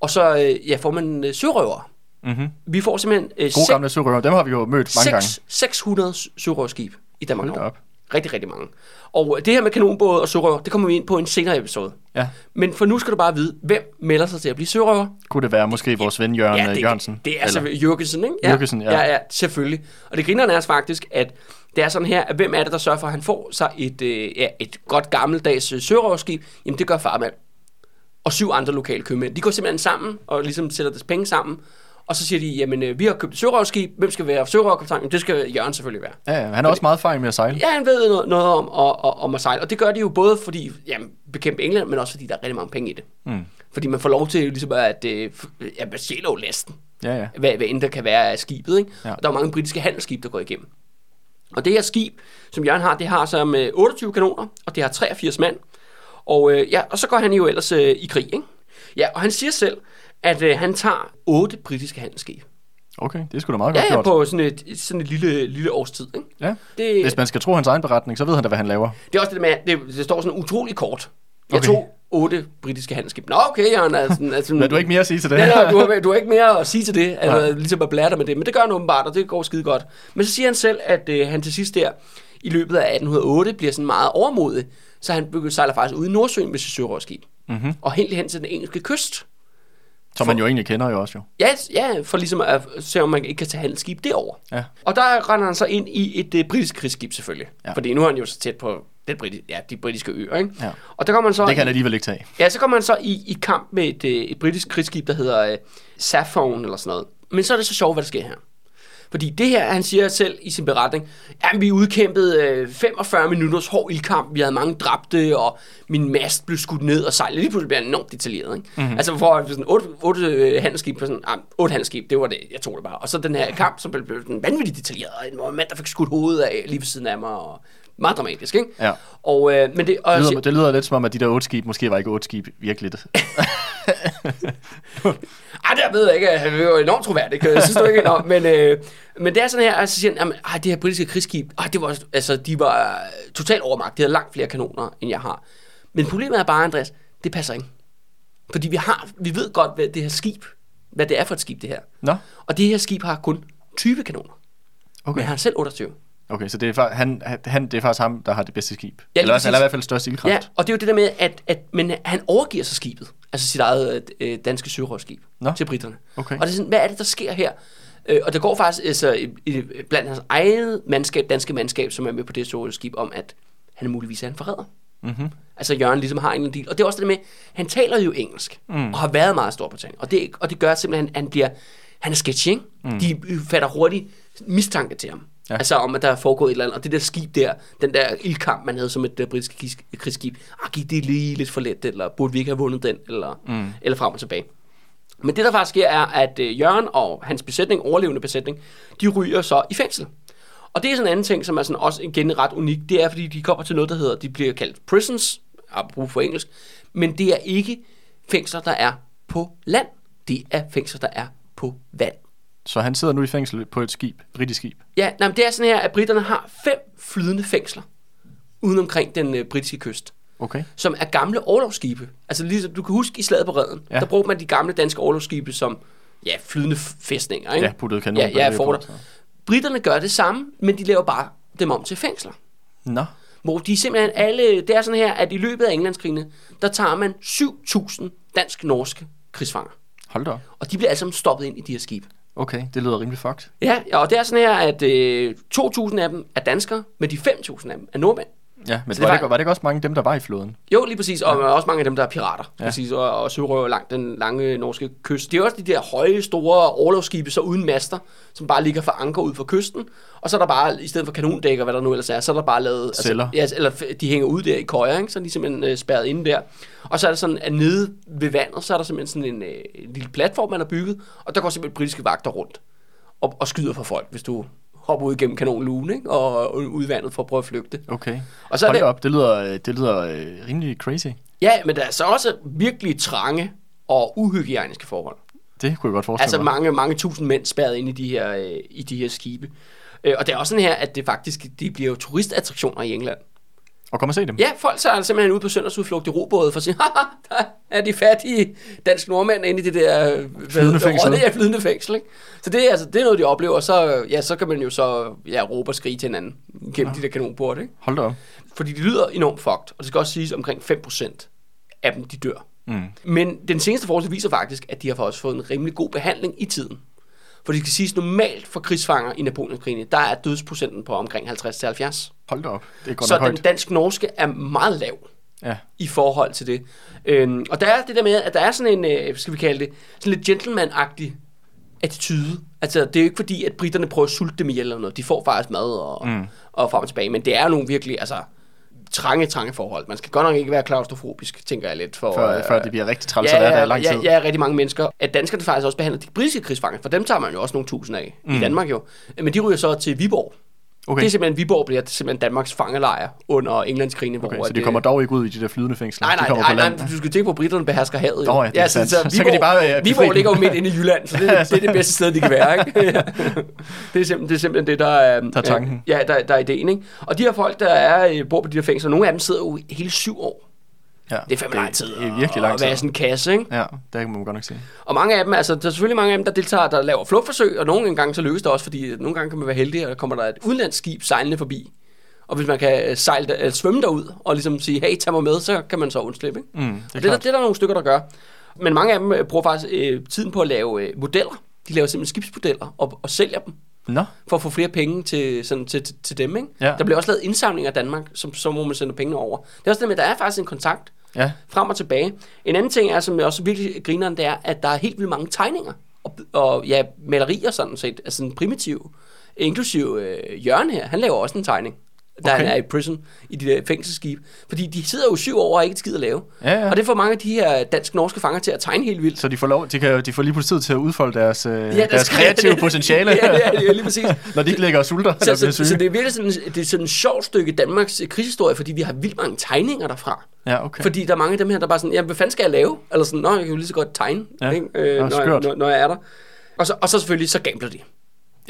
og så øh, ja, får man øh, sørøver. Mm-hmm. Vi får simpelthen øh, Gode gamle sørøver, dem har vi jo mødt mange gange. seks- 600 sørøverskib i Danmark. Hold op. Rigtig, rigtig mange. Og øh, det her med kanonbåde og sørøver, det kommer vi ind på i en senere episode. Ja, Men for nu skal du bare vide, hvem melder sig til at blive sørøver? kunne det være måske vores ven Jørgen ja, ja, det, Jørgensen? det er altså Jørgensen, ikke? Jürgensen, ja. ja. Ja, selvfølgelig. Og det grinerne er faktisk, at det er sådan her, at hvem er det, der sørger for, at han får sig et, øh, ja, et godt gammeldags øh, sørøverskib? Jamen, det gør farmand. Og syv andre lokale købmænd. De går simpelthen sammen og ligesom sætter deres penge sammen. Og så siger de, jamen, øh, vi har købt et sørøverskib. Hvem skal være sørøverkaptajn? Det skal Jørgen selvfølgelig være. Ja, han har også meget erfaring med at sejle. Ja, han ved noget, noget om, at, at, om at sejle. Og det gør de jo både fordi, jamen, bekæmpe England, men også fordi der er rigtig mange penge i det. Mm. Fordi man får lov til ligesom at, øh, ja, man stjæler jo lasten Ja, ja. hvad, hvad end der kan være af skibet. Ikke? Ja. Og der er mange britiske handelsskib, der går igennem. Og det her skib, som Jørgen har, det har så med 28 kanoner, og det har 83 mand. Og, øh, ja, og så går han jo ellers øh, i krig. Ikke? Ja, og han siger selv, at øh, han tager otte britiske handelsskib. Okay, det er sgu da meget Ja, godt ja, gjort. på sådan et, sådan et lille, lille års tid. Ikke? Ja. Det, Hvis man skal tro hans egen beretning, så ved han da, hvad han laver. det er også det med, at det, det står sådan utrolig kort. Jeg Okay. tog otte britiske handelsskib. Nå, okay, Jørgen. Altså, altså, Men du har ikke mere at sige til det? Ja, nej, du, har, du har ikke mere at sige til det, altså, ligesom at blære med det, men det gør han åbenbart, og det går skide godt. Men så siger han selv, at øh, han til sidst der, i løbet af 1808, bliver sådan meget overmodig, så han sejler faktisk ud i Nordsøen med sit sørøverskib, Mm-hmm. og helt hen til den engelske kyst. Som man jo egentlig kender jo også jo. Ja, ja, for ligesom at se, om man ikke kan tage handelsskib derover. Ja. Og der render han så ind i et uh, britisk krigsskib selvfølgelig. Ja. Fordi nu er han jo så tæt på den briti- ja, de britiske øer, ikke? Ja. Og der kommer man så... Det kan han alligevel ikke tage. Ja, så kommer man så i, i kamp med et, øh, et britisk krigsskib, der hedder øh, Saffron eller sådan noget. Men så er det så sjovt, hvad der sker her. Fordi det her, han siger selv i sin beretning, at vi udkæmpede øh, 45 minutters hård ildkamp, vi havde mange dræbte, og min mast blev skudt ned og sejlede. Lige pludselig bliver han enormt detaljeret. Ikke? Mm-hmm. Altså for sådan otte, otte øh, handelsskib på sådan, ah, otte handelsskib, det var det, jeg tog det bare. Og så den her kamp, som blev, blev sådan vanvittigt detaljeret, og en mand, der fik skudt hovedet af lige ved siden af mig, og meget dramatisk, ikke? Ja. Og, øh, men det, og, Det lyder, det lyder lidt som om, at de der otte skib måske var ikke otte skib virkelig. Ej, det ved jeg ikke. Han er jo enormt troværdig. Jeg synes du ikke? Nå, men, øh, men det er sådan her, altså siger han, jamen, ej, det her britiske krigsskib, ej, det var, altså, de var totalt overmagt. De havde langt flere kanoner, end jeg har. Men problemet er bare, Andreas, det passer ikke. Fordi vi, har, vi ved godt, hvad det her skib, hvad det er for et skib, det her. Nå, Og det her skib har kun 20 kanoner. Okay. okay. Men han har selv 28. Okay, så det er, fa- han, han, det er faktisk ham, der har det bedste skib. lige eller, præcis. eller i hvert fald størst ildkraft. Ja, og det er jo det der med, at, at men han overgiver sig skibet, altså sit eget øh, danske sørøverskib, til britterne. Okay. Og det er sådan, hvad er det, der sker her? Øh, og der går faktisk altså, i, i, blandt hans eget mandskab, danske mandskab, som er med på det sørøverskib, om at han muligvis er en forræder. Mm-hmm. Altså Jørgen ligesom har en deal. Og det er også det med, han taler jo engelsk, mm. og har været meget stor på ting. Og det, og det gør simpelthen, at han bliver, han er sketchy, ikke? Mm. De fatter hurtigt mistanke til ham. Ja. Altså om, at der er foregået et eller andet. Og det der skib der, den der ildkamp, man havde som et uh, britisk krigs- krigsskib, ah, gik det lige lidt for let, eller burde vi ikke have vundet den, eller, mm. eller frem og tilbage. Men det der faktisk sker, er, at uh, Jørgen og hans besætning, overlevende besætning, de ryger så i fængsel. Og det er sådan en anden ting, som er sådan også igen ret unik. Det er, fordi de kommer til noget, der hedder, de bliver kaldt prisons, apropos for engelsk, men det er ikke fængsler, der er på land. Det er fængsler, der er på vand. Så han sidder nu i fængsel på et skib, britisk skib. Ja, nej, men det er sådan her, at britterne har fem flydende fængsler uden omkring den øh, britiske kyst, Okay. som er gamle overlovsskibe. Altså ligesom du kan huske i slaget på redden, ja. Der brugte man de gamle danske overlovsskibe som ja, flydende fæstninger. Ikke? Ja, puttede kanon. ja, ja, forter. Britterne gør det samme, men de laver bare dem om til fængsler. Nå, Hvor de simpelthen alle, det er sådan her, at i løbet af Englandskrigene, der tager man 7.000 dansk-norske krigsfanger. hold da. Og de bliver alle sammen stoppet ind i de her skibe. Okay, det lyder rimelig fucked. Ja, og det er sådan her, at øh, 2.000 af dem er danskere, men de 5.000 af dem er nordmænd. Ja, men Så var, det det, var- var det ikke også mange af dem, der var i flåden? Jo, lige præcis, og ja. også mange af dem, der er pirater, ja. Præcis, og, og sørøver langt den lange norske kyst. Det er også de der høje, store overlovsskibe, så uden master, som bare ligger for anker ud for kysten, og så er der bare, i stedet for kanondækker, hvad der nu ellers er, så er der bare lavet... Celler. Altså, ja, eller de hænger ud der i køjer, ikke? så er de simpelthen øh, spærret inde der. Og så er der sådan, at nede ved vandet, så er der simpelthen sådan en, øh, en lille platform, man har bygget, og der går simpelthen britiske vagter rundt og, og skyder for folk, hvis du hopper ud igennem kanonlugen, ikke? Og, og ud i vandet for at prøve at flygte. Okay. Og så Hold det, op, det lyder, øh, det lyder øh, rimelig crazy. Ja, men der er så også virkelig trange og uhygiejniske forhold. Det kunne jeg godt forestille Altså mig. mange, mange tusind mænd spærret ind i de her, øh, i de her skibe. Øh, og det er også sådan her, at det faktisk de bliver jo turistattraktioner i England. Og kom og se dem. Ja, folk tager simpelthen ud på søndagsudflugt i robåde for at sige, haha, der er de fattige dansk nordmænd inde i det der øh, Flydende hedder det? fængsel. Ja, flydende fængsel. Ikke? Så det, er, altså, det er noget, de oplever. Så, ja, så kan man jo så ja, råbe og skrige til hinanden gennem ja. de der kanonporte. Ikke? Hold da op. Fordi de lyder enormt fucked, og det skal også siges, omkring 5% af dem, de dør. Mm. Men den seneste forskning viser faktisk, at de har også fået en rimelig god behandling i tiden. For det skal siges, normalt for krigsfanger i Napoleonskrigene, der er dødsprocenten på omkring 50-70. Hold da op. Det er godt Så den højt. dansk-norske er meget lav Ja. i forhold til det. Øhm, og der er det der med, at der er sådan en, øh, skal vi kalde det, sådan lidt gentleman-agtig attitude. Altså, det er jo ikke fordi, at britterne prøver at sulte dem ihjel eller noget. De får faktisk mad og, mm. og frem og tilbage. Men det er nogle virkelig, altså, trange, trange forhold. Man skal godt nok ikke være klaustrofobisk, tænker jeg lidt. For, Før, øh, før det bliver rigtig træls at være der i lang tid. Ja, ja, rigtig mange mennesker. At danskerne faktisk også behandler de britiske krigsfanger, for dem tager man jo også nogle tusind af mm. i Danmark jo. Men de ryger så til Viborg. Okay. Det er simpelthen, Viborg bliver simpelthen Danmarks fangelejr under Englandskrigene. Okay, hvor så de øh, kommer dog ikke ud i de der flydende fængsler. Nej, de nej, kommer nej, nej, land. du skal tænke på, at britterne behersker havet. Nå, ja, er så, så, Så Viborg, kan de bare, øh, befri Viborg ligger jo midt inde i Jylland, så det, det er det bedste sted, de kan være. Ikke? Ja. det, er simpelthen, det er simpelthen det, der er, Der er tanken. Ja, der, der er ideen. Ikke? Og de her folk, der er, øh, bor på de her fængsler, nogle af dem sidder jo hele syv år Ja, Det er fandme lang tid Det er virkelig lang at være i tid. sådan en kasse, ikke? Ja, det kan man godt nok sige. Og mange af dem, altså, der er selvfølgelig mange af dem, der deltager, der laver flugtforsøg, og nogle gange så lykkes det også, fordi nogle gange kan man være heldig, og der kommer der et udlandsskib sejlende forbi. Og hvis man kan sejle, eller svømme derud, og ligesom sige, hey, tag mig med, så kan man så undslippe, ikke? Mm, det er Det er, der, det er der nogle stykker, der gør. Men mange af dem øh, bruger faktisk øh, tiden på at lave øh, modeller. De laver simpelthen skibsmodeller og, og sælger dem Nå, for at få flere penge til, sådan, til, til, til dem. Ikke? Ja. Der bliver også lavet indsamlinger af Danmark, som, så må man sende pengene over. Det er også det med, at der er faktisk en kontakt ja. frem og tilbage. En anden ting er, som jeg også virkelig griner, det er, at der er helt vildt mange tegninger og, og ja, malerier sådan set, altså en primitiv, inklusiv øh, Jørgen her, han laver også en tegning, da Okay. er i prison, i de der fængselsskib. Fordi de sidder jo syv år og ikke skid at lave. Ja, ja. Og det får mange af de her dansk-norske fanger til at tegne helt vildt. Så de får, lov, de, kan, de får lige pludselig tid til at udfolde deres, øh, Ja, ja, deres skal- kreative potentiale, ja, det er, det lige præcis. når de ikke ligger og sulter Så, så, så, syge. det er virkelig sådan, det er sådan et sjovt stykke Danmarks øh, krigshistorie, fordi vi har vildt mange tegninger derfra. Ja, okay. Fordi der er mange af dem her, der bare sådan, ja, hvad fanden skal jeg lave? Eller sådan, nå, jeg kan jo lige så godt tegne, Ja. ikke? Øh, Nå, når, jeg, når, når jeg er der. Og så, og så selvfølgelig, så gambler de.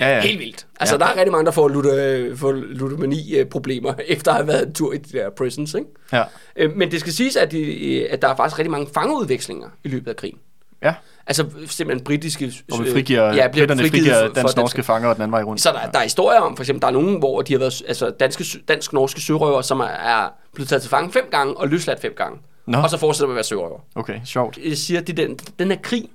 Ja, ja. Helt vildt. Altså, Ja. der er rigtig mange, der får, ludo, får ludomani-problemer, efter at have været en tur i de der prisons, ikke? Ja. Øh, Men det skal siges, at, de, at der er faktisk rigtig mange fangeudvekslinger i løbet af krigen. ja. Altså simpelthen britiske... Og vi frigiver, ja, bliver britterne frigivet frigiver for- for dansk norske fanger og den anden vej rundt. Så der, der er historier om, for eksempel, der er nogen, hvor de har været altså danske, dansk-norske sørøver, som er, er blevet taget til fange fem gange og løsladt fem gange. Nå. Og så fortsætter med at være sørøver. Okay, sjovt. Jeg siger, er den, den her krig,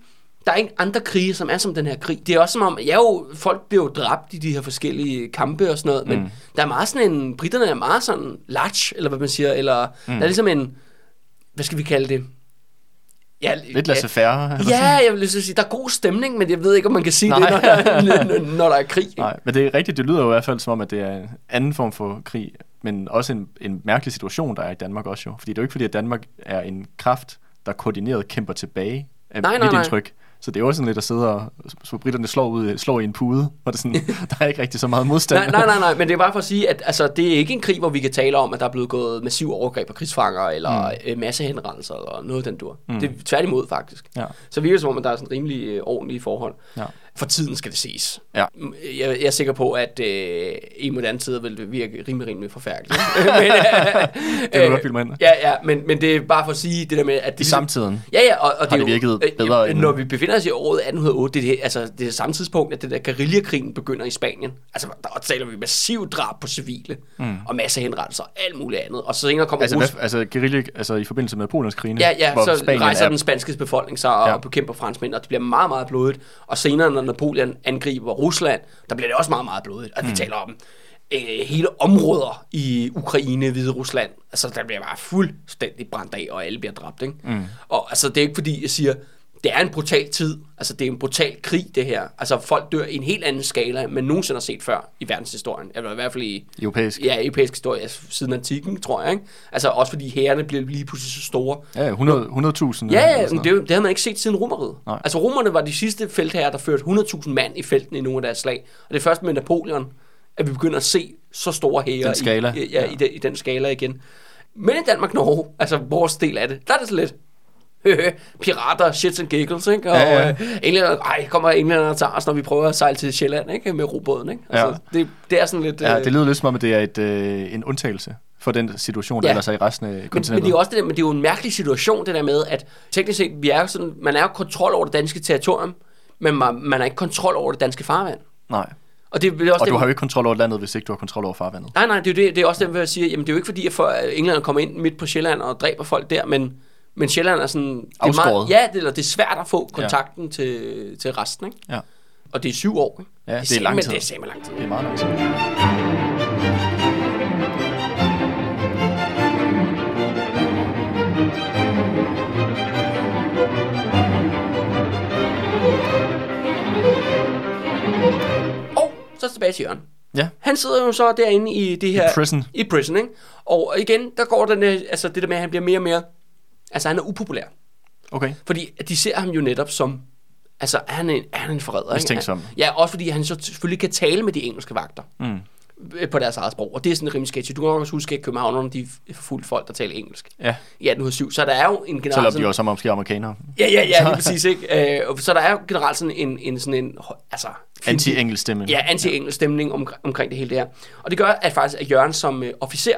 der er ikke andre krige, som er som den her krig. Det er også som om, ja jo, folk bliver jo dræbt i de her forskellige kampe og sådan noget, men Mm. der er meget sådan en, britterne er meget sådan large, eller hvad man siger, eller mm. der er ligesom en, hvad skal vi kalde det? Ja, Lidt laissez-faire. eller Ja, jeg vil sige, der er god stemning, men jeg ved ikke, om man kan sige Nej. det, når der, er, når, der er krig. ikke? Nej, men det er rigtigt. Det lyder jo i hvert fald som om, at det er en anden form for krig, men også en, en mærkelig situation, der er i Danmark også jo. Fordi det er jo ikke fordi, at Danmark er en kraft, der koordineret kæmper tilbage af Nej, nej, mit nej. indtryk. Så det er jo også sådan lidt at sidde og, så britterne slår, ud, slår i en pude, hvor det sådan, der er ikke rigtig så meget modstand. Nej, nej, nej, nej, men det er bare for at sige, at altså, det er ikke en krig, hvor vi kan tale om, at der er blevet gået massiv overgreb af krigsfanger, eller mm. massehenrettelser, eller noget af den dur. Mm. Det er tværtimod, faktisk. Ja. Så virker det som om, at der er sådan rimelig øh, ordentlige forhold. Ja. For tiden skal det ses. Ja. Mm, Jeg, jeg er sikker på, at øh, i moderne tider vil det virke rimelig, rimelig forfærdeligt. men, øh, Det mig ind. Ja, ja, men, men det er bare for at sige det der med, at det I samtiden. Ja, ja, og, og det, det er jo- øh, bedre øh, end- Når vi befinder os i året 1808, det er det, altså, det er samme tidspunkt, at det der guerillakrigen begynder i Spanien. Altså, der taler vi massiv drab på civile, mm. og masser henrettelser og alt muligt andet. Og så senere kommer Altså, Rus- hvad, altså guerilla, altså i forbindelse med Napoleonskrigene, Ja, ja, hvor så Spanien rejser er, den spanske befolkning sig og Ja. ja. bekæmper franskmænd, og det bliver meget, meget blodigt. Og senere, når Napoleon angriber Rusland, der bliver det også meget, meget blodigt. Og mm. vi taler om øh, hele områder i Ukraine, Hvide Rusland. Altså, der bliver bare fuldstændig brændt af, og alle bliver dræbt. Ikke? Mm. Og altså, det er ikke fordi, jeg siger, det er en brutal tid. Altså, det er en brutal krig, det her. Altså, folk dør i en helt anden skala, end man nogensinde har set før i verdenshistorien. Eller i hvert fald i, Europæisk. Ja, europæisk historie, altså, siden antikken, tror jeg. Ikke? Altså, også fordi hærene bliver lige pludselig så store. Ja, 100 100.000. Ja, ja, men det, det havde man ikke set siden romeriet. Nej. Altså romerne var de sidste feltherrer, der førte 100.000 mand i felten i nogle af deres slag. Og det er først med Napoleon, at vi begynder at se så store hære. I, ja, ja. I, den, i den skala igen. Men i Danmark-Norge, altså vores del af det, der er det så lidt pirater, shits and giggles, ikke? Og Ja, ja. øh, englænder, ej, kommer englænder og tager os, når vi prøver at sejle til Sjælland, ikke? Med robåden, ikke? Altså, Ja. det, det er sådan lidt... Ja, øh, det lyder lidt som om, at det er et, øh, en undtagelse for den situation, der Ja. ellers er i resten af Men, men, kontinentet. det er også det der, men det er jo en mærkelig situation, det der med, at teknisk set, vi er sådan, man er jo kontrol over det danske territorium, men man, man har ikke kontrol over det danske farvand. Nej. Og det er også Og det, du har jo ikke kontrol over landet, hvis ikke du har kontrol over farvandet. Nej, nej, det er det, det er også det, jeg siger, jamen det er jo ikke fordi, at for, at England kommer ind midt på Sjælland og dræber folk der, men, men Sjælland er sådan... Det er Afskåret. ja, det, eller det er svært at få kontakten ja. til, til resten, ikke? Ja. Og det er syv år, ikke? Ja, det er satme- lang tid. Det er simpelthen lang tid. Det er meget lang tid. Og så tilbage til Jørgen. Ja. Han sidder jo så derinde i det her... prison. I prison, ikke? Og igen, der går den, øh, altså det der med, at han bliver mere og mere... Altså han er upopulær. Okay. Fordi de ser ham jo netop som... Altså, er han en, er han en forræder? ikke? Mistænksom. Ja, også fordi han så selvfølgelig kan tale med de engelske vagter. Mm. På deres eget sprog. Og det er sådan rimelig sketchy. Du kan også huske, at københavnerne, de er fuldt folk, der taler engelsk. Ja. I 1807. Så der er jo en generelt... Selvom de sådan- jo så måske er amerikanere. Ja, ja, ja, lige præcis, ikke? Øh, og så der er jo generelt sådan en, en sådan en, altså... Anti-engelsk stemme. Ja, anti-engelsk stemning om, omkring det hele det her. Og det gør at faktisk, at Jørgen som øh, officer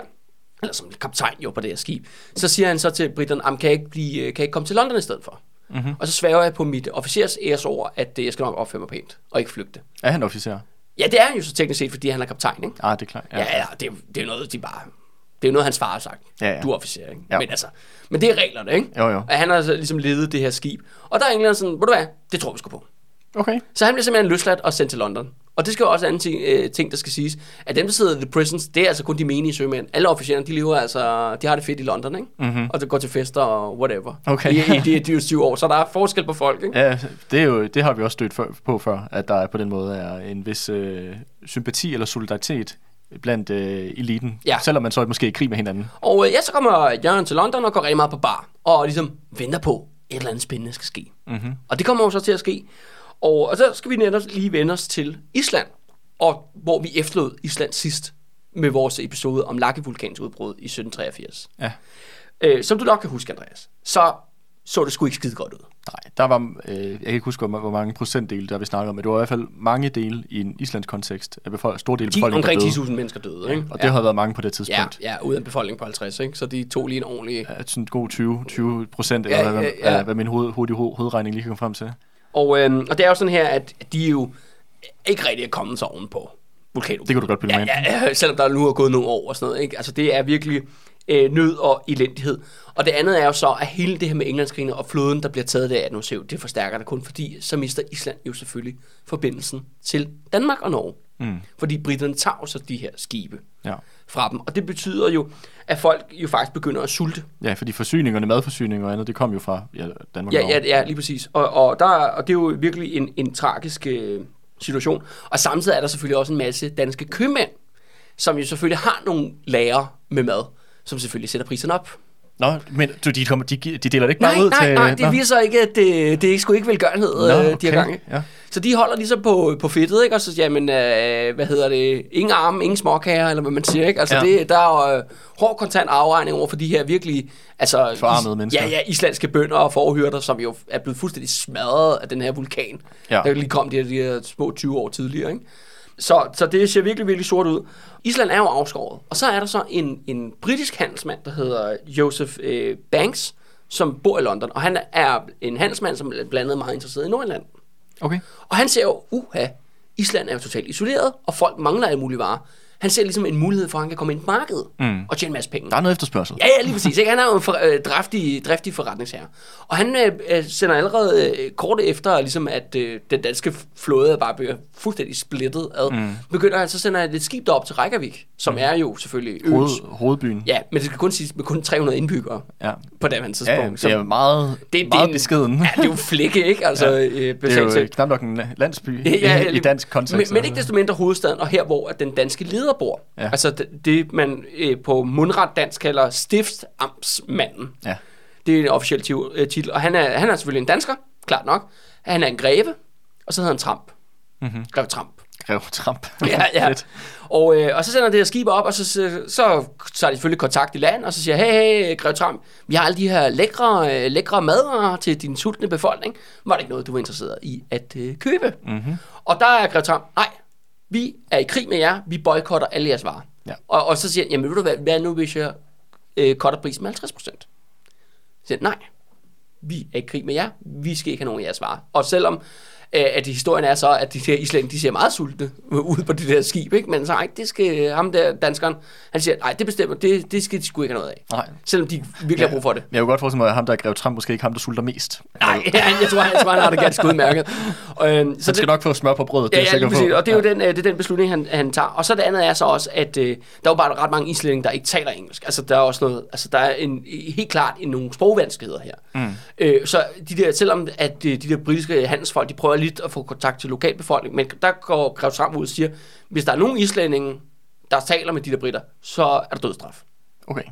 eller som kaptajn jo på det her skib, så siger han så til britterne, "Jamen, kan jeg ikke, blive, kan jeg ikke komme til London i stedet for? Mm-hmm. Og så svæver jeg på mit officers æresord, at øh, jeg skal nok opføre mig pænt, og ikke flygte. Er han officer? Ja, det er han jo så teknisk set, fordi han er kaptajn, ikke? Ah, det er klart. Ja, ja, det, er, det er noget, de bare... Det er noget, hans far har sagt. Ja, ja. Du er officer, ikke? Ja. Men altså... Men det er reglerne, ikke? Jo, jo. At han har altså ligesom ledet det her skib. Og der er englænderne sådan, ved du hvad, det tror vi sgu på. Okay. Så han bliver simpelthen løsladt og sendt til London. Og det skal jo også anden ting, øh, ting, der skal siges. At dem, der sidder i The Prisons, det er altså kun de menige sømænd. Alle officererne, de lever altså, de har det fedt i London, ikke? Mm-hmm. Og det går til fester og whatever. Okay. I, i de her 20 år, så der er forskel på folk, ikke? Ja, det, er jo, det har vi også stødt for, på før, at der på den måde er en vis øh, sympati eller solidaritet blandt øh, eliten, Ja. selvom man så måske er i krig med hinanden. Og øh, ja, så kommer Jørgen til London og går rigtig meget på bar. Og ligesom venter på, et eller andet spændende skal ske. Mm-hmm. Og det kommer jo så til at ske. Og, og så skal vi netop lige vende os til Island. Og hvor vi efterlod Island sidst med vores episode om Laki-vulkans udbrud i 1783. Ja. Øh, som du nok kan huske, Andreas, så så det sgu ikke skide godt ud. Nej, der var, øh, jeg kan ikke huske, hvor, mange procentdele, der vi snakker om, men det var i hvert fald mange dele i en islandsk kontekst af befol- store dele af befolkningen, omkring der døde. 10.000 mennesker døde, ikke? Og det har været mange på det ja, tidspunkt. ja, ud af en befolkning på 50, ikke? Så de tog lige en ordentlig... Ja. Sådan en god 20, 20 procent, Ja, eller hvad, ja, ja. ja, hvad min hoved, hovedregning lige kan komme frem til. Og, øhm, og det er jo sådan her, at de jo ikke rigtig er kommet sig ovenpå vulkanen. Det kunne du godt bilde ja, ind. ja, selvom der nu er gået nogle år og sådan noget. Ikke? Altså det er virkelig øh, nød og elendighed. Og det andet er jo så, at hele det her med Englandskrigen og floden, der bliver taget af nu ser det forstærker det kun, fordi så mister Island jo selvfølgelig forbindelsen til Danmark og Norge. Mm. Fordi britterne tager så de her skibe Ja. Fra dem. Og det betyder jo, at folk jo faktisk begynder at sulte. ja, fordi forsyningerne, madforsyninger og andet, det kom jo fra ja, Danmark Ja, ja, ja, lige præcis. Og, og, der, og det er jo virkelig en, en tragisk øh, situation. Og samtidig er der selvfølgelig også en masse danske købmænd, som jo selvfølgelig har nogle lager med mad, som selvfølgelig sætter priserne op. Nå, men du, de, kommer, de, de deler det ikke bare Nej, ud nej, til... nej, det Nå. viser ikke, at det, det er sgu ikke velgørenhed, Nå, øh, de okay, her gange. ja. Så de holder ligesom på, på fedtet, ikke? Og så, jamen, øh, hvad hedder det? Ingen arme, ingen småkager, eller hvad man siger, ikke? Altså, Ja. det, der er jo øh, hård kontant afregning over for de her virkelig, altså... Forarmede mennesker. Ja, ja, islandske bønder og forhyrter, som jo er blevet fuldstændig smadret af den her vulkan. Ja. Der lige kom de her, de her små 20 år tidligere, ikke? Så, så det ser virkelig, virkelig sort ud. Island er jo afskåret. Og så er der så en, en britisk handelsmand, der hedder Joseph øh, Banks, som bor i London. Og han er en handelsmand, som er blandt andet meget interesseret i Nordjylland. Okay. Og han ser jo, uha, Island er jo totalt isoleret, og folk mangler alle mulige varer. Han ser ligesom en mulighed for, at han kan komme ind på markedet mm. og tjene en masse penge. Der er noget efterspørgsel. Ja, ja, lige præcis. Ikke? Han er jo en for, øh, driftig, driftig forretningsherre. Og han øh, øh, sender allerede øh, kort efter, ligesom at øh, den danske flåde bare bliver fuldstændig splittet ad, mm. begynder han så sender han et skib derop til Reykjavik, som mm. er jo selvfølgelig øens. Hoved, hovedbyen. Ja, men det skal kun siges med kun 300 indbyggere Ja. på Ja, tidspunkt. ja, det er meget, det, det, meget en- beskeden. Ja, det er jo flække, ikke? Altså, Ja. øh, det er jo knap nok en landsby Ja, ja, i, i dansk kontekst. Men, men ikke desto mindre hovedstaden, og her hvor at den danske leder bor. Ja. Altså det, det man øh, på mundret dansk kalder stiftamtsmanden. Ja. Det er en officiel øh, titel. Og han er, han er selvfølgelig en dansker, klart nok. Han er en greve, og så hedder han Tramp. Mm-hmm. Greve Tramp. Grev Trump. Ja, ja. Og, øh, og så sender det her skib op, og så, så, så tager de selvfølgelig kontakt i land, og så siger, hey, hey, Grev Tramp, vi har alle de her lækre, øh, lækre madvarer til din sultne befolkning. Var det ikke noget, du var interesseret i at øh, købe? Mm-hmm. Og der er Grev Tramp, nej, vi er i krig med jer, vi boykotter alle jeres varer. Ja. Og, og så siger han, jamen ved du hvad, hvad nu hvis jeg øh, cutter prisen med 50 procent? Så siger nej, vi er i krig med jer, vi skal ikke have nogen af jeres varer. Og selvom at historien er så, at de her islændinge, de ser meget sultne ude på det der skib, ikke? men så nej, det skal ham der danskeren, han siger, nej, det bestemmer, det, det skal de sgu ikke have noget af. Nej. Selvom de virkelig har brug for det. Men jeg kunne godt forestille mig, at ham, der er Grev Trump, måske ikke ham, der sulter mest. Nej, jeg tror, jeg tror, han har det ganske udmærket. Og, øhm, så Han skal nok få smør på brødet, det Ja, er jeg ja, sikker lige præcis. på. Og det er jo den, øh, det er den beslutning, han, han tager. Og så det andet er så også, at øh, der er jo bare ret mange islændinge, der ikke taler engelsk. Altså, der er også noget, altså, der er en, helt klart en, nogle sprogvanskeligheder her. Mm. Øh, så de der, selvom at øh, de der britiske handelsfolk, de prøver lidt at få kontakt til lokalbefolkningen, men der går Grev Tram ud og siger, hvis der er nogen islændinge, der taler med de der britter, så er der dødsstraf. Okay.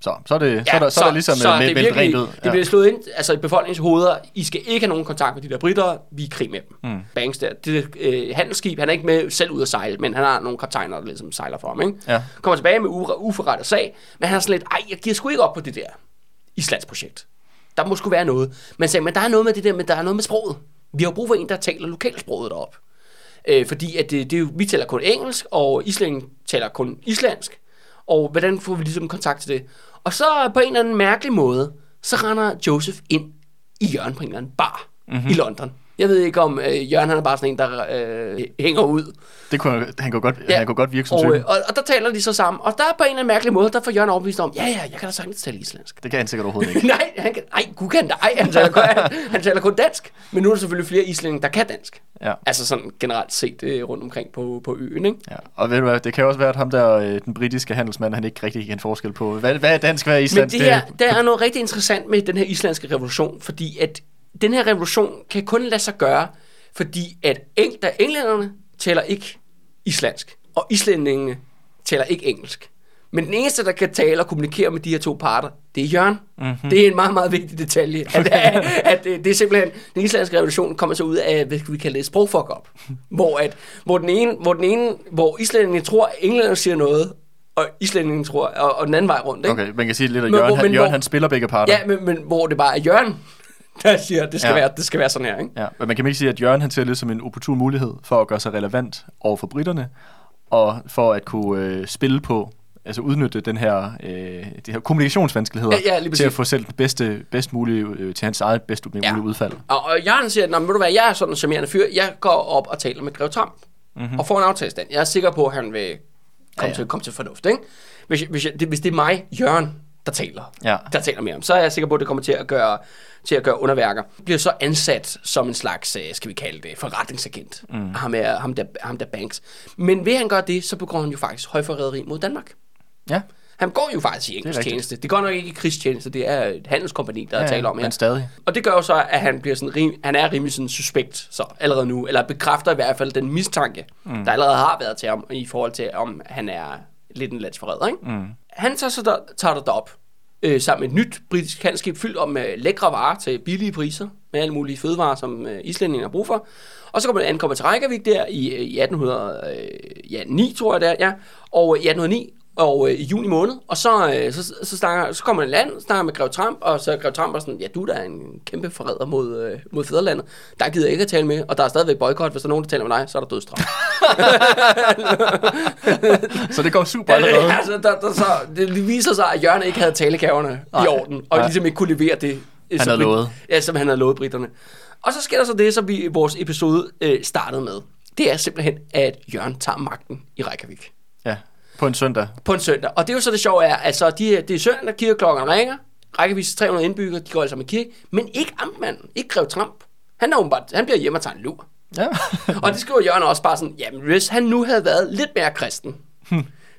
Så, så er det, så er der, så, er der ligesom så så det, med, med virkelig, rent ud. det bliver slået ind altså i befolkningens hoveder. I skal ikke have nogen kontakt med de der britter. Vi er krig med dem. Mm. Banks der. Det øh, handelsskib, han er ikke med selv ud at sejle, men han har nogle kaptajner, der ligesom sejler for ham. Ikke? Ja. Kommer tilbage med uforrettet sag, men han er sådan lidt, ej, jeg giver sgu ikke op på det der Islands projekt. Der må sgu være noget. Men sagde, men der er noget med det der, men der er noget med sproget. Vi har brug for en, der taler lokalsproget derop. Øh, fordi at det, det er jo, vi taler kun engelsk, og islændingen taler kun islandsk. Og hvordan får vi ligesom kontakt til det? Og så på en eller anden mærkelig måde, så render Joseph ind i Jørgen på en eller anden bar mm-hmm. i London. Jeg ved ikke om øh, Jørgen han er bare sådan en, der øh, hænger ud. Det kunne, han, kunne godt, ja. han kunne godt virke som og, øh, og, og der taler de så sammen. Og der er på en eller anden mærkelig måde, der får Jørgen overbevist om, ja ja, jeg kan da sagtens tale islandsk. Det kan han sikkert overhovedet ikke. nej, han kan, ej, gud kan da, ej, han taler, kun, han, han taler kun dansk. Men nu er der selvfølgelig flere islændinge, der kan dansk. Ja. Altså sådan generelt set øh, rundt omkring på, på øen, ikke? Ja. Og ved du hvad, det kan også være, at ham der, øh, den britiske handelsmand, han ikke rigtig kan forskel på. Hvad, hvad er dansk, hvad er Men islandsk? det her, der er noget rigtig interessant med den her islandske revolution, fordi at den her revolution kan kun lade sig gøre, fordi at eng, der englænderne taler ikke islandsk, og islændingene taler ikke engelsk. Men den eneste, der kan tale og kommunikere med de her to parter, det er Jørgen. Mm-hmm. Det er en meget, meget vigtig detalje. At, at, at det, det er simpelthen, den islandske revolution kommer så ud af, hvad vi kalde det, sprogfuck up. Hvor, at, hvor, den ene, hvor, den ene, hvor islændingene tror, at englænderne siger noget, og islændingene tror, og, og den anden vej rundt. Ikke? Okay, man kan sige lidt, at Men Jørgen, hvor- han, men Jørgen hvor- han spiller begge parter. Ja, men, men hvor det bare er Jørgen, der siger, at det skal, Ja. være, det skal være sådan her. Ikke? Ja, men man kan ikke sige, at Jørgen han ser det som en opportun mulighed for at gøre sig relevant over for britterne, og for at kunne øh, spille på, altså udnytte den her, øh, de her kommunikationsvanskeligheder Ja, ja, til at få selv den bedste, bedst mulige, øh, til hans eget bedst mulige Ja. udfald. Og, og Jørgen siger, ved du hvad, jeg er sådan en charmerende fyr, jeg går op og taler med Grev Trump, mm-hmm. og får en aftalestand. Jeg er sikker på, at han vil komme, Ja, ja. Til, komme til fornuft. Ikke? Hvis, hvis, jeg, det, hvis det er mig, Jørgen, der taler, Ja. der taler med ham, så er jeg sikker på, at det kommer til at gøre, til at gøre underværker. Bliver så ansat som en slags, øh, skal vi kalde det, forretningsagent. Mm. Ham, er, ham, der, ham der Banks. Men ved han gøre det, så begår han jo faktisk højforræderi mod Danmark. Ja, Han går jo faktisk i engelsk rigtigt. tjeneste. Det går nok ikke i krigstjeneste, det er et handelskompani, der ja, ja, taler om her. men stadig. Og det gør jo så, at han, bliver sådan rim, han er rimelig sådan suspekt så allerede nu, eller bekræfter i hvert fald den mistanke, mm. der allerede har været til ham, i forhold til, om han er lidt en landsforræder. Ikke? Mm. Han tager så der, tager det derop, øh, sammen med et nyt britisk handelsskib, fyldt om med lækre varer til billige priser, med alle mulige fødevarer, som øh, islændinge har brug for. Og så kommer man ankommer til Reykjavik der i, øh, i 1809, øh, tror jeg det er, ja. Og øh, i 1809, og øh, i juni måned, og så, øh, så, så, snakker, så kommer man i land, snakker med Grev Trump, og så er Grev Trump er sådan, ja, du er da en kæmpe forræder mod, øh, mod fædrelandet. Der gider jeg ikke at tale med, og der er stadigvæk boykot. Hvis der er nogen, der taler med dig, så er der dødstraf. Så det går super allerede. altså, der, der, så, det viser sig, at Jørgen ikke havde talegaverne i orden, og Nej. ligesom ikke kunne levere det, øh, som havde brit- lovet. Ja, som han havde lovet britterne. Og så sker der så det, som vi i vores episode øh, startede med. Det er simpelthen, at Jørgen tager magten i Reykjavik Ja, på en søndag. på en søndag. Og det er jo så det sjove er, altså de, det er søndag, kirkeklokkerne ringer, Reykjaviks 300 indbyggere, de går sammen i kirke, men ikke amtmanden, ikke Grev Trump. Han, er åbenbart, han bliver hjemme og tager en lur. Ja. Og det skriver Jørgen også bare sådan, jamen hvis han nu havde været lidt mere kristen,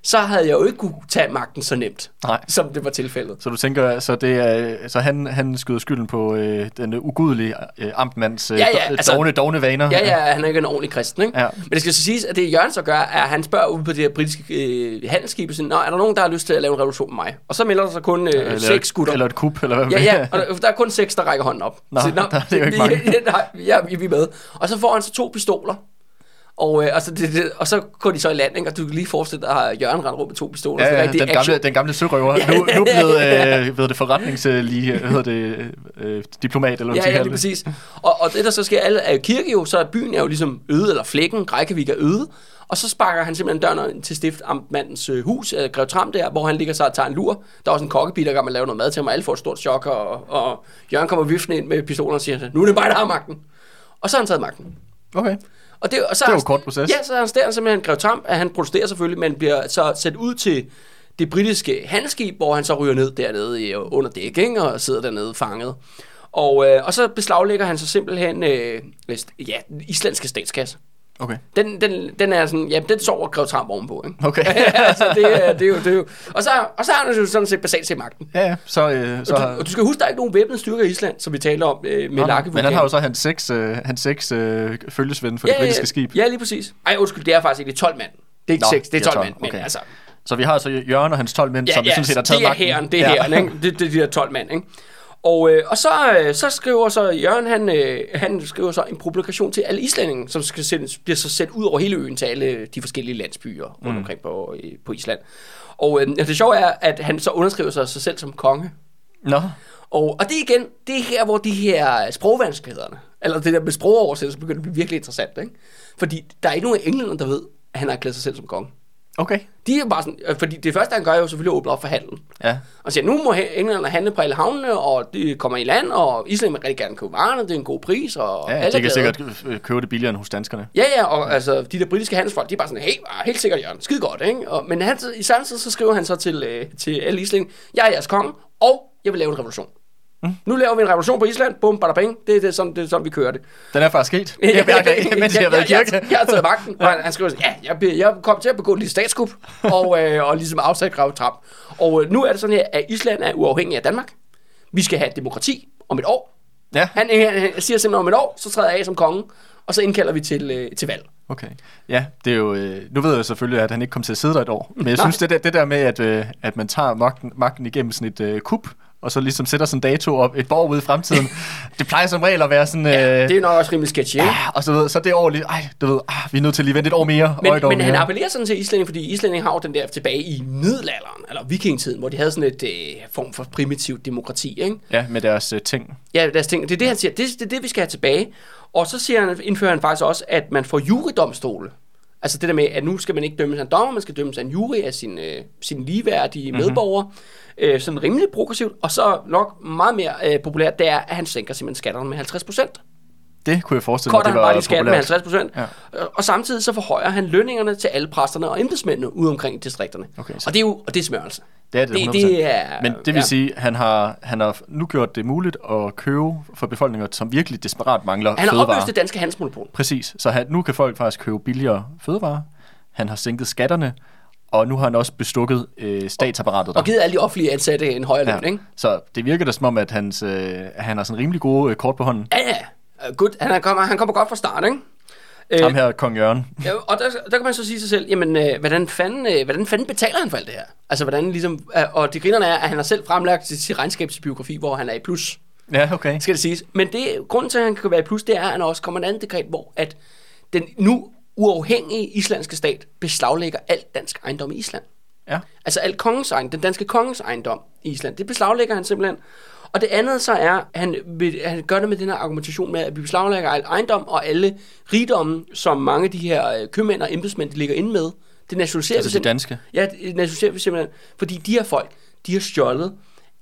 så havde jeg jo ikke kunne tage magten så nemt, Nej. som det var tilfældet. Så du tænker, så, det er, så han, han skyder skylden på øh, den ugudelige øh, amtmænds øh, Ja, ja, altså- dogne, dogne vaner? Ja, ja, han er ikke en ordentlig kristen, ikke? Ja. Men det skal så siges, at det Jørgen så gør, er, at han spørger ud på det her britiske øh, handelsskib, Nå, er der nogen, der har lyst til at lave en revolution med mig? Og så melder der sig kun øh, eller, seks gutter. Eller et kup, eller hvad Ja, ja, og der, der er kun seks, der rækker hånden op. Nå, Så, der er jo ikke mange. nej, ja, vi er med. Og så får han så to pistoler. Og, øh, altså det, det, og så går de så i land, ikke? og du kan lige forestille dig, at Jørgen render rundt med to pistoler. Ja, ja, den, gamle, action. den gamle sørøver. Ja. Nu, nu blevet, øh, ved det forretnings, øh, hedder det, øh, diplomat, eller hvad Ja, ja, lige præcis. Og, og det, der så sker, alle er kirke jo, så er byen er jo ligesom øde, eller flækken, Reykjavik er øde. Og så sparker han simpelthen døren til stiftamtmandens øh, hus, øh, Grev Tram der, hvor han ligger sig og tager en lur. Der er også en kokkepige, der kan man lave noget mad til ham, og alle får et stort chok, og, og Jørgen kommer viftende ind med pistolen og siger, nu er det mig, der har magten. Og så har han taget magten. Okay. Og det, og så Det var en kort proces. Ja, så arresterer han simpelthen Grev Trump, at han protesterer selvfølgelig, men bliver så sat ud til det britiske handelsskib, hvor han så ryger ned dernede i, under dæk, ikke? og sidder dernede fanget. Og, øh, og så beslaglægger han så simpelthen øh, ja, den islandske statskasse. Okay. Den, den, den er sådan, ja, den sover Grev Trump ovenpå, ikke? Okay. altså, det, er- det, er jo, det er jo. Og så, og så har han jo sådan set basalt set magten. Ja, ja. Så, øh, så Og du, og du skal huske, der er ikke nogen væbnede styrker i Island, som vi taler om øh, med Nå, Lake men han har jo så hans seks, øh, hans seks øh, følgesvende for det britiske skib. Ja, lige præcis. Ej, undskyld, det er faktisk ikke det er 12 mand. Det er ikke Nå, 6, det er 12, 12 mand. okay. Men altså, Så vi har så Jørgen og hans 12 mænd, som sådan set har taget det er magten. herren, det er ja. herren, ikke? Det, det er de der 12 mand, ikke? Og, øh, og så, øh, så skriver så Jørgen, han, øh, han skriver så en publikation til alle islændinge, som skal sendes, bliver så sendt ud over hele øen til alle de forskellige landsbyer rundt Mm. omkring på, øh, på Island. Og øh, det sjove er, at han så underskriver sig, sig selv som konge. Nå, Og, og det er igen, det er her, hvor de her sprogvanskelighederne, eller det der med sprogoversættelse, begynder at blive virkelig interessant, ikke? Fordi der er ikke nogen af englænderne, der ved, at han har erklæret sig selv som konge. Okay. De er bare sådan, øh, fordi det første, han gør, er jo selvfølgelig at åbne op for handel. Ja. Og siger, nu må englænderne handle på alle havnene, og de kommer i land, og Island vil rigtig gerne købe varerne, det er en god pris, og Ja, alle de kan sikkert øh, købe det billigere end hos danskerne. Ja, ja, og altså, de der britiske handelsfolk, de er bare sådan, hey, helt sikkert, Jørgen, skide godt, ikke? Og, men han, i samme tid, så skriver han så til, øh, til alle islændinge, jeg er jeres konge, og jeg vil lave en revolution. Mm. Nu laver vi en revolution på Island, bum, bada bing, det, det, er sådan, det er sådan, vi kører det. Den er faktisk sket. Jeg mens jeg har været i jeg, kirke. jeg, jeg har taget magten, og han, han skriver sådan, ja, jeg, jeg kom til at begå lidt statskup, og, øh, og ligesom afsat grav trap. Og øh, nu er det sådan her, at Island er uafhængig af Danmark. Vi skal have demokrati om et år. Ja, Han, han, han siger simpelthen om et år, så træder jeg af som konge, og så indkalder vi til, øh, til valg. okay. Ja, det er jo... Øh, nu ved jeg selvfølgelig, at han ikke kom til at sidde der et år. Men jeg Nej. synes, det der, det der med, at, øh, at man tager magten, magten igennem sådan et øh, kup, og så ligesom sætter sådan en dato op et par år ude i fremtiden. det plejer som regel at være sådan... Øh, Det er nok også rimelig sketchy, ikke? og så, ved, så det år lige... Ej, du ved, ah, vi er nødt til at lige vente et år mere. Men, og et år men han mere. appellerer sådan til islænding, fordi islænding har jo den der tilbage i middelalderen, eller vikingetiden, hvor de havde sådan et øh, form for primitivt demokrati, ikke? Ja, med deres øh, ting. Ja, deres ting. Det er det, han siger. Det, det er det, vi skal have tilbage. Og så siger han, indfører han faktisk også, at man får jurydomstole. Altså det der med, at nu skal man ikke dømmes af en dommer, man skal dømmes af en jury af sin, øh, sin ligeværdige Mhm. mm-hmm. medborgere. Øh, sådan rimelig progressivt. Og så nok meget mere øh, populært, det er, at han sænker simpelthen skatterne med 50 procent. Det kunne jeg forestille mig, Korter det han var bare lige skatten med populært. 50 procent. Ja. Og samtidig så forhøjer han lønningerne til alle præsterne og embedsmændene ude omkring i distrikterne. Okay, så- og det er jo og det er smørelse. Det er det, Det- 100%. det er- Men det vil ja. sige, at han har, han har nu gjort det muligt at købe for befolkninger, som virkelig desperat mangler Han har fødevarer. opløst det danske handelsmonopol. Præcis. Så han, nu kan folk faktisk købe billigere fødevarer. Han har sænket skatterne, og nu har han også bestukket øh, statsapparatet der. Og givet alle de offentlige ansatte en højere løn, ikke? Så det virker da som om, at hans, øh, han har sådan rimelig gode øh, kort på hånden. Ja, ja. Good. Han, er, kommer, han kommer godt fra start, ikke? Øh, Ham her, kong Jørgen. Ja, og der, der kan man så sige sig selv, jamen, øh, hvordan, fanden, øh, hvordan fanden betaler han for alt det her? Altså, hvordan ligesom, øh, og det grinerne er, at han har selv fremlagt sit, sit regnskabsbiografi, hvor han er i plus, Ja, okay. skal det siges. Men det, grunden til, at han kan være i plus, det er, at han også kommer en anden dekret, hvor at den nu uafhængige islandske stat beslaglægger alt dansk ejendom i Island. Ja. Altså alt kongens ejendom, den danske kongens ejendom i Island, det beslaglægger han simpelthen. Og det andet så er, at han, vil, han gør det med den her argumentation med, at vi beslaglægger al ejendom og alle rigdomme, som mange af de her øh, købmænd og embedsmænd de ligger inde med. Det nationaliserer Altså vi de danske. Ja, det nationaliserer vi simpelthen. Fordi de her folk, de har stjålet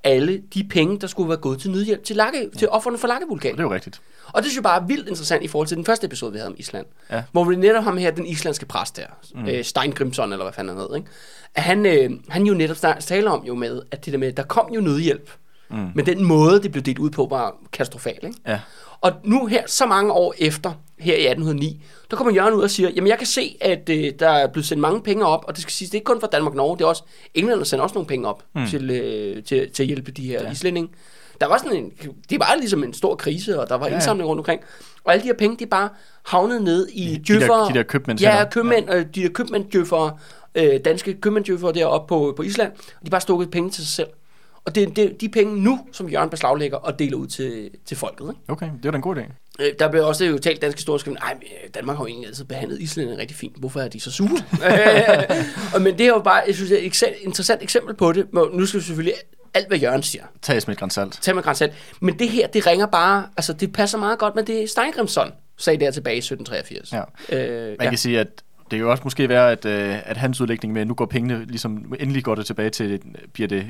alle de penge, der skulle være gået til nødhjælp til, lakke, til offerne for Lakkevulkan. Det er jo rigtigt. Og det synes jeg bare er vildt interessant i forhold til den første episode, vi havde om Island. Ja. Hvor vi netop ham her, den islandske præst der, mm. øh, Steingrimson, eller hvad fanden han hed, ikke? At han, øh, han jo netop taler om jo med, at det der med, der kom jo nødhjælp. Mm. Men den måde, det blev delt ud på, var katastrofal, ikke? Ja. Og nu her, så mange år efter, her i 1809, der kommer Jørgen ud og siger, jamen jeg kan se, at øh, der er blevet sendt mange penge op, og det skal siges, det er ikke kun fra Danmark og Norge, det er også, England der sender også nogle penge op mm. til, øh, til, til at hjælpe de her ja. islændinge. Der var sådan en, det var ligesom en stor krise, og der var ja. indsamling rundt omkring. Og alle de her penge, de bare havnet ned i de djøffer. der- de der købmænds Ja, købmænd, ja. de der købmanddjøffere, øh, danske købmanddjøffere deroppe på, på Island, og de bare stukket penge til sig selv. Og det er de penge nu, som Jørgen beslaglægger og deler ud til, til folket. Ikke? Okay, det er da en god idé. Øh, Der blev også jo talt dansk historisk om, nej, Danmark har jo egentlig altid behandlet islænderne rigtig fint. Hvorfor er de så sure? og, men det er jo bare, jeg synes, det er et interessant eksempel på det. Men nu skal vi selvfølgelig alt, hvad Jørgen siger. Tages med et græns salt. Tag med grænsat. Men det her, det ringer bare, altså det passer meget godt med det Steingrimsson sagde der tilbage i 1783. Ja. Øh, Man ja. kan sige, at det kan jo også måske være, at, øh, at hans udlægning med, at nu går pengene, ligesom endelig går det tilbage til, bliver det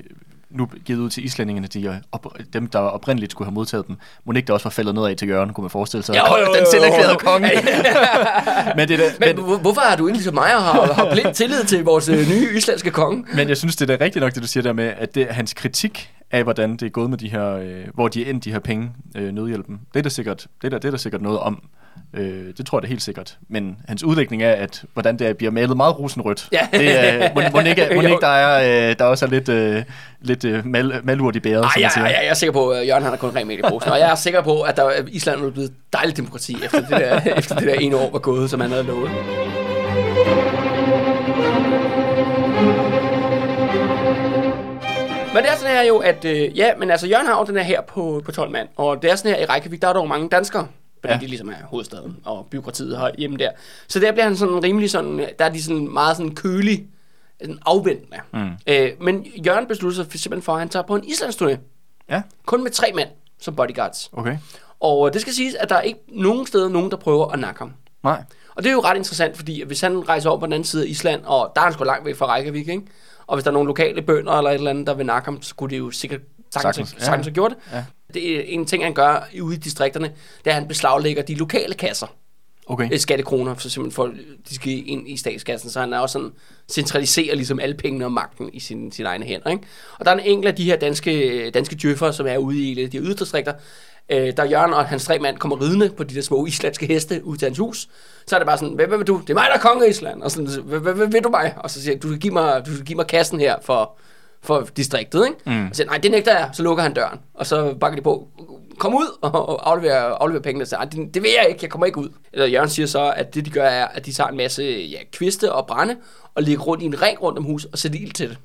nu givet ud til islændingene, de, op, dem der oprindeligt skulle have modtaget dem. Må ikke det også var faldet nedad til Jørgen, kunne man forestille sig. Jo, jo, jo, Den selverklærede konge. men, det Men, men, hvorfor har du ikke ligesom mig har, har blind tillid til vores øh, nye islandske konge? men jeg synes, det er rigtigt nok, det du siger der med, at det, hans kritik af, hvordan det er gået med de her, øh, hvor de er endt, de her penge, øh, nødhjælpen, det er der sikkert, det er der, det er der sikkert noget om. Øh, det tror jeg da helt sikkert. Men hans udlægning er, at hvordan det er, bliver malet meget rosenrødt. Ja. Det er, må, må ikke, må ikke der, er, øh, der også er lidt, øh, lidt øh, mal, malurt i bæret, som jeg, man siger. jeg, jeg er sikker på, at Jørgen han har kun rent med i posen, og jeg er sikker på, at der, at Island er blevet dejligt demokrati, efter det, der, efter det der ene år var gået, som han havde lovet. Men det er sådan her jo, at øh, ja, men altså Jørgen jo den her her på, på 12 mand, og det er sådan her i Reykjavik, der er der jo mange danskere, fordi ja. De ligesom er hovedstaden, og byråkratiet har hjemme der. Så der bliver han sådan rimelig sådan, der er de sådan meget sådan kølig, sådan afventende. Mm. Øh, men Jørgen beslutter sig simpelthen for, at han tager på en islandsturné, Ja, kun med tre mænd som bodyguards. okay. Og øh, det skal siges, at der er ikke nogen steder nogen, der prøver at nakke ham. Nej. Og det er jo ret interessant, fordi hvis han rejser over på den anden side af Island, og der er han sgu langt væk fra Reykjavik, ikke? Og hvis der er nogle lokale bønder eller et eller andet, der vil nakke ham, så kunne det jo sikkert sagtens, Sagtens, sagtens, ja. sagtens have gjort det. Ja. Det er en ting, han gør ude i distrikterne, det er, at han beslaglægger de lokale kasser. Okay. øh, skattekroner, for simpelthen for, de skal ind i statskassen, så han er også sådan, centraliserer ligesom alle pengene og magten i sin, sine egne hænder. Ikke? Og der er en enkelt af de her danske, danske djøffer, som er ude i de her yderdistrikter, øh, der Jørgen og hans tre mand kommer ridende på de der små islandske heste ud til hans hus, så er det bare sådan, hvad, hvad vil du? Det er mig, der er konge af Island. Og sådan, hvad, vil du mig? Og så siger jeg, du skal give mig, du skal give mig kassen her for, for distriktet, ikke? Mm. Og siger, nej, det nægter jeg. Så lukker han døren. Og så bakker de på, kom ud og, aflever, aflever pengene. Så, "Ej, det, det vil jeg ikke, jeg kommer ikke ud. Eller Jørgen siger så, at det de gør er, at de tager en masse ja, kviste og brænde, og lægger rundt i en ring rundt om huset og sætter ild til det.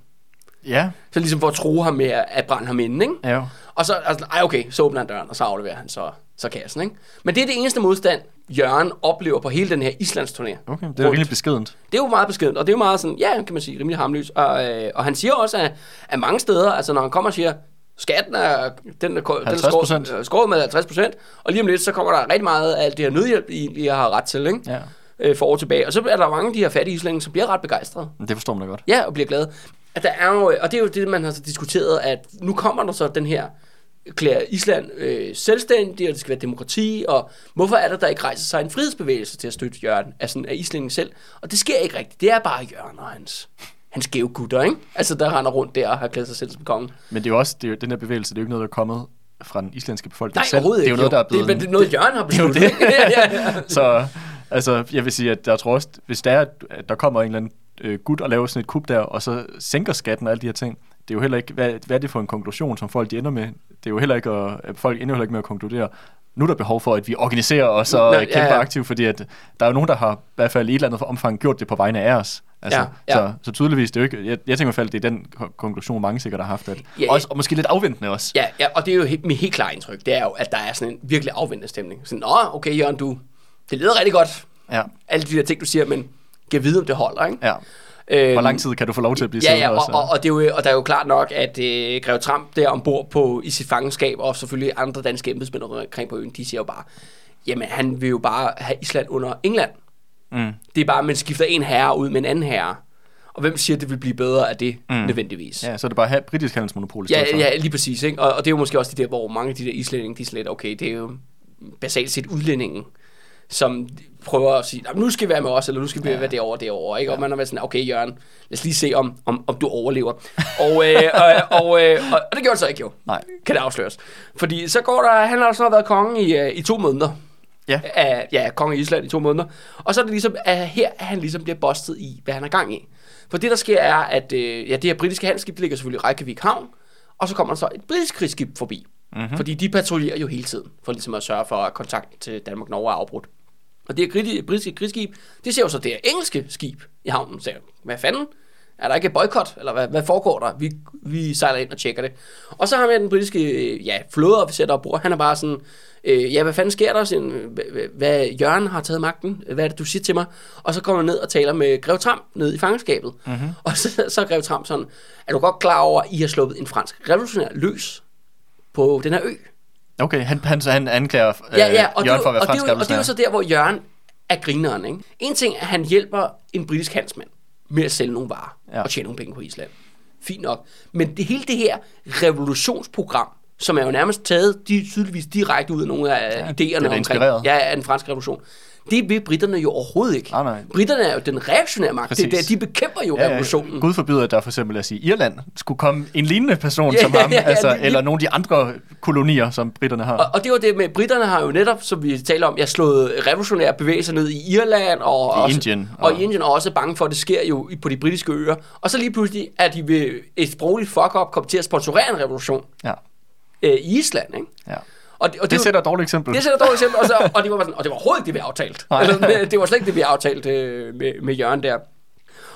Ja. Så ligesom for at tro ham med at brænde ham inden, ikke? Ja. Og så, altså, ej okay, så åbner han døren, og så afleverer han så, så kassen, ikke? Men det er det eneste modstand, Jørgen oplever på hele den her Islands turné. Okay, det er jo rimelig beskedent. Det er jo meget beskedent, og det er jo meget sådan, ja, kan man sige, rimelig harmløs. Og, øh, og han siger også, at, at mange steder, altså når han kommer og siger, skatten er, den er, den er 50%. skåret, øh, skåret med 50 procent, og lige om lidt, så kommer der rigtig meget af alt det her nødhjælp, I egentlig har ret til, ikke? Ja. Øh, for år tilbage. Og så er der mange af de her fattige islændinge, som bliver ret begejstrede. Det forstår man da godt. Ja, og bliver glade. At der er jo, og det er jo det, man har så diskuteret, at nu kommer der så den her klæder Island øh, selvstændig, og det skal være demokrati, og hvorfor er der, der ikke rejser sig en frihedsbevægelse til at støtte Jørgen af, sådan, af islændingen selv? Og det sker ikke rigtigt. Det er bare Jørgen og hans, hans skæve gutter, ikke? Altså, der render rundt der og har klædt sig selv som konge. Men det er jo også, det er jo, den her bevægelse, det er jo ikke noget, der er kommet fra den islandske befolkning Nej, selv. det er jo noget, der er blevet... Det, er- det er noget, Jørgen har Det besluttet. det. ja, ja, ja. Så altså, jeg vil sige, at jeg tror også, hvis der er, at der kommer en eller anden øh, gut og laver sådan et kup der, og så sænker skatten og alle de her ting, det er jo heller ikke, hvad, hvad er det for en konklusion, som folk de ender med? Det er jo heller ikke, at, at folk ender heller ikke med at konkludere, nu er der behov for, at vi organiserer os og Nå, Nå, ja, kæmper ja. aktivt, fordi at der er jo nogen, der har i hvert fald i et eller andet omfang gjort det på vegne af os. Altså, Ja, ja. Så, så tydeligvis, det er jo ikke, jeg, jeg tænker i hvert fald, det er den ko- konklusion, mange sikkert har haft, at, Ja, ja. også, og måske lidt afventende også. Ja, ja, og det er jo helt, mit helt klare indtryk, det er jo, at der er sådan en virkelig afvendende stemning. Sådan, Nå, okay Jørgen, du, det lyder rigtig godt, Ja, alle de der ting, du siger, men kan vide, om det holder, ikke? ja. Øhm, Hvor lang tid kan du få lov til at blive Ja, siddende ja, og, også? og, og, det er jo, og der er jo klart nok, at øh, Greve Trump der ombord på, i sit fangenskab, og selvfølgelig andre danske embedsmænd omkring på øen, de siger jo bare, jamen han vil jo bare have Island under England. Mm. Det er bare, at man skifter en herre ud med en anden herre. Og hvem siger, at det vil blive bedre af det, mm. nødvendigvis? Ja, så er det bare at have britisk handelsmonopol i Ja, for. ja, lige præcis. Ikke? Og, og det er jo måske også de der, hvor mange af de der islændinge, de er slet, okay, det er jo basalt set udlændingen, som prøver at sige, "Nå, nu skal vi være med os, eller nu skal vi være derovre derovre. Ikke? Og man er været sådan, okay Jørgen, lad os lige se, om, om, om du overlever. og, øh, og, og, øh, og, og det gjorde han så ikke jo, Nej. kan det afsløres. Fordi så går der, han har så været konge i, øh, i to måneder. Ja. Af, ja, konge i Island i to måneder. Og så er det ligesom, at her er han ligesom bliver bustet i, hvad han har gang i. For det, der sker, er, at øh, ja, det her britiske handelsskib, det ligger selvfølgelig i Reykjavik Havn, og så kommer der så et britisk krigsskib forbi. Mm-hmm. Fordi de patruljerer jo hele tiden, for ligesom at sørge for, at kontakten til Danmark-Norge er afbrudt. Og det her britiske krigsskib, det ser jo så det her engelske skib i havnen, så hvad fanden? Er der ikke et boykot, eller hvad, hvad foregår der? Vi, vi sejler ind og tjekker det. Og så har vi den britiske øh, ja, flådeofficer, der bor, han er bare sådan, øh, ja, hvad fanden sker der? Sådan, hvad, Jørgen har taget magten? Hvad er det, du siger til mig? Og så kommer han ned og taler med Grev Tramp ned i fangenskabet. Mm-hmm. Og så, så er Grev Tramp sådan, er du godt klar over, at I har sluppet en fransk revolutionær løs på den her ø? Okay, han, han, så han anklager øh, Ja, ja, og, det, Jørgen er for at være og, det, fransk og det er jo så der, hvor Jørgen er grineren. Ikke? En ting er, at han hjælper en britisk handelsmand med at sælge nogle varer Ja. og tjene nogle penge på Island. Fint nok. Men det hele det her revolutionsprogram, som er jo nærmest taget de, tydeligvis direkte ud af nogle af Ja, det er idéerne omkring ja, af den franske revolution. Det vil britterne jo overhovedet ikke. Nej, nej. Britterne er jo den reaktionære magt. Det, er Præcis. der, de bekæmper jo Ja, revolutionen. Gud forbyder, at der for eksempel, os sige, Irland skulle komme en lignende person Ja, som ham, ja, ja, altså, lige- eller nogle af de andre kolonier, som britterne har. Og, og det var det med, britterne har jo netop, som vi taler om, jeg slået revolutionære bevægelser ned i Irland og, I også, Indien, Og, og- i Indien, og også bange for, at det sker jo på de britiske øer. Og så lige pludselig, at de ved et sprogligt fuck-up kom til at sponsorere en revolution Ja, øh, i Island, ikke? ja. Og, det, og Det jo- sætter et dårligt eksempel. det sætter et dårligt eksempel, og, så, og, det var sådan, og det var overhovedet ikke det, vi aftalt. Nej. Eller, det var slet ikke det, vi aftalt øh, med, med Jørgen der.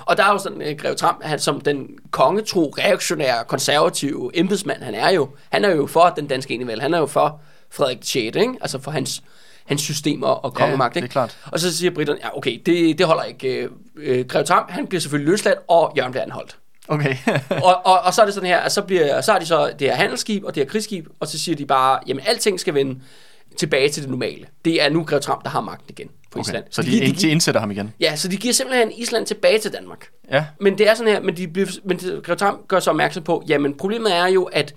Og der er jo sådan, øh, Greve Tram, han som den kongetro, reaktionære, konservative embedsmand, han er jo, han er jo for den danske enevælde, han er jo for Frederik 6., ikke? altså for hans, hans systemer og kongemagt. det er ikke? klart. Og så siger britterne, ja okay, det, det holder ikke. Øh, øh, Greve Tram, han bliver selvfølgelig løsladt, og Jørgen bliver anholdt. Okay. og, og, og så er det sådan her, at så, bliver, så har de så det her handelsskib og det her krigsskib, og så siger de bare, jamen alting skal vende tilbage til det normale. Det er nu Grev Trump, der har magten igen på Okay. Island. Så de, de, de giver- indsætter ham igen? Ja, så de giver simpelthen Island tilbage til Danmark. Ja. Men det er sådan her, men, de bliver, men Grev Trump gør så opmærksom på, jamen problemet er jo, at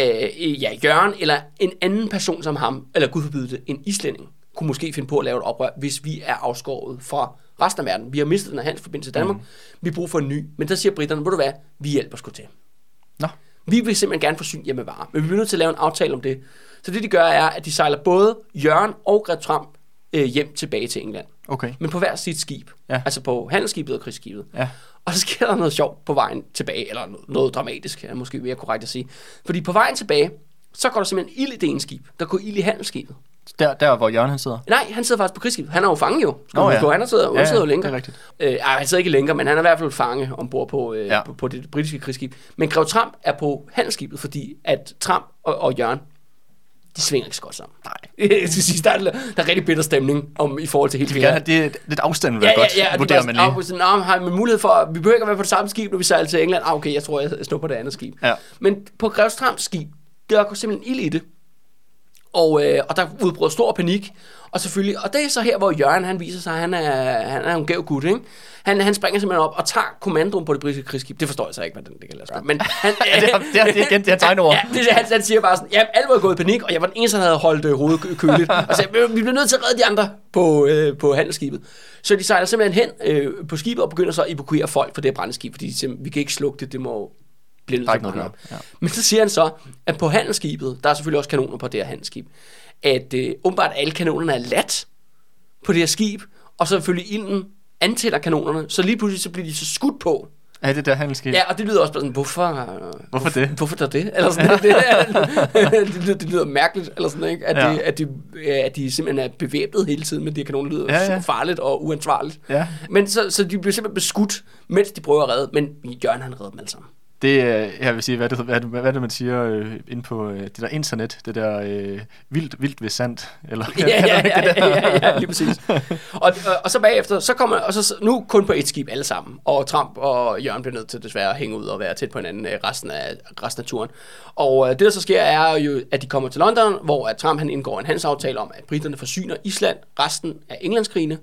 øh, ja, Jørgen eller en anden person som ham, eller gud forbyde det, en islænding, kunne måske finde på at lave et oprør, hvis vi er afskåret fra resten af verden. Vi har mistet den her handelsforbindelse til Danmark. Mm. Vi har brug for en ny. Men der siger britterne, ved du hvad, vi hjælper sgu til. Nå. Vi vil simpelthen gerne forsyne jer med varer, men vi bliver nødt til at lave en aftale om det. Så det de gør er, at de sejler både Jørgen og Grev Trump øh, hjem tilbage til England. Okay. Men på hver sit skib. Ja. Altså på handelsskibet og krigsskibet. Ja. Og så sker der noget sjovt på vejen tilbage, eller noget, noget dramatisk, er måske mere korrekt at sige. Fordi på vejen tilbage, så går der simpelthen ild i det ene skib. Der går ild i handelsskibet. Der, der hvor Jørgen han sidder? Nej, han sidder faktisk på krigsskibet. Han er jo fange jo. Skal Nå, oh, ja. ja. Han sidder, Ja, sidder jo ja, længere. det er rigtigt. Øh, ej, han sidder ikke længere, men han er i hvert fald fange ombord på, øh, Ja. ja. på, på det britiske krigsskib. Men Grev Trump er på handelsskibet, fordi at Trump og, og Jørgen, de svinger ikke så godt sammen. Nej. Til sidst, der er, der er rigtig bitter stemning om, i forhold til hele det her. det, lidt afstand vil Ja, ja, godt, ja, og vurderer det man lige. sådan, "Nå, har vi mulighed for, vi behøver ikke at være på det samme skib, når vi sejler til England. Ah, okay, jeg tror, jeg snupper det andet skib. Ja. Men på Grevstrams skib, der går simpelthen ild i det. Og, øh, og der udbryder stor panik. Og selvfølgelig, og det er så her, hvor Jørgen han viser sig, han er, han er en gav gut, ikke? Han, han springer simpelthen op og tager kommandoen på det britiske krigsskib. Det forstår jeg så ikke, hvordan det kan lade sig gøre. Men han, Ja, det er, det er, det er igen, det er tegneord. Ja, det, han, han siger bare sådan, ja, alle var gået i panik, og jeg var den eneste, der havde holdt øh, hovedet kø- køligt. Og sagde, "Men vi bliver nødt til at redde de andre på, øh, på handelsskibet. Så de sejler simpelthen hen øh, på skibet og begynder så at evakuere folk fra det her brændeskib, fordi de vi kan ikke slukke det, det må blive nødt til at op. ja. Men så siger han så, at på handelsskibet, der er selvfølgelig også kanoner på det her handelsskib, at øh, åbenbart alle kanonerne er lat på det her skib, og så selvfølgelig ilden antænder kanonerne, så lige pludselig så bliver de så skudt på. Ja, det der handelsskib. Ja, og det lyder også sådan, hvorfor... Hvorfor det? Hvorfor der det? Eller sådan, det, det, lyder, det lyder mærkeligt, eller sådan, ikke? At, Ja. ja. de, at, de, at de simpelthen er bevæbnet hele tiden, men de her kanoner lyder ja. ja. super farligt og uansvarligt. Ja. Men så, så de bliver simpelthen beskudt, mens de prøver at redde, men Jørgen han redder dem alle sammen. Det, øh, jeg vil sige, hvad det, hvad, det- hvad er det, man siger øh, inde på øh, det der internet, det der øh, vildt, vildt ved sandt, eller ja, ja, ja, ja, ja, ja, lige præcis. Og, og, og så bagefter, så kommer, og så nu kun på et skib alle sammen, og Trump og Jørgen bliver nødt til desværre at hænge ud og være tæt på hinanden øh, resten af, resten af turen. Og øh, det, der så sker, er jo, at de kommer til London, hvor at Trump han indgår en handelsaftale om, at britterne forsyner Island resten af Englandskrigene,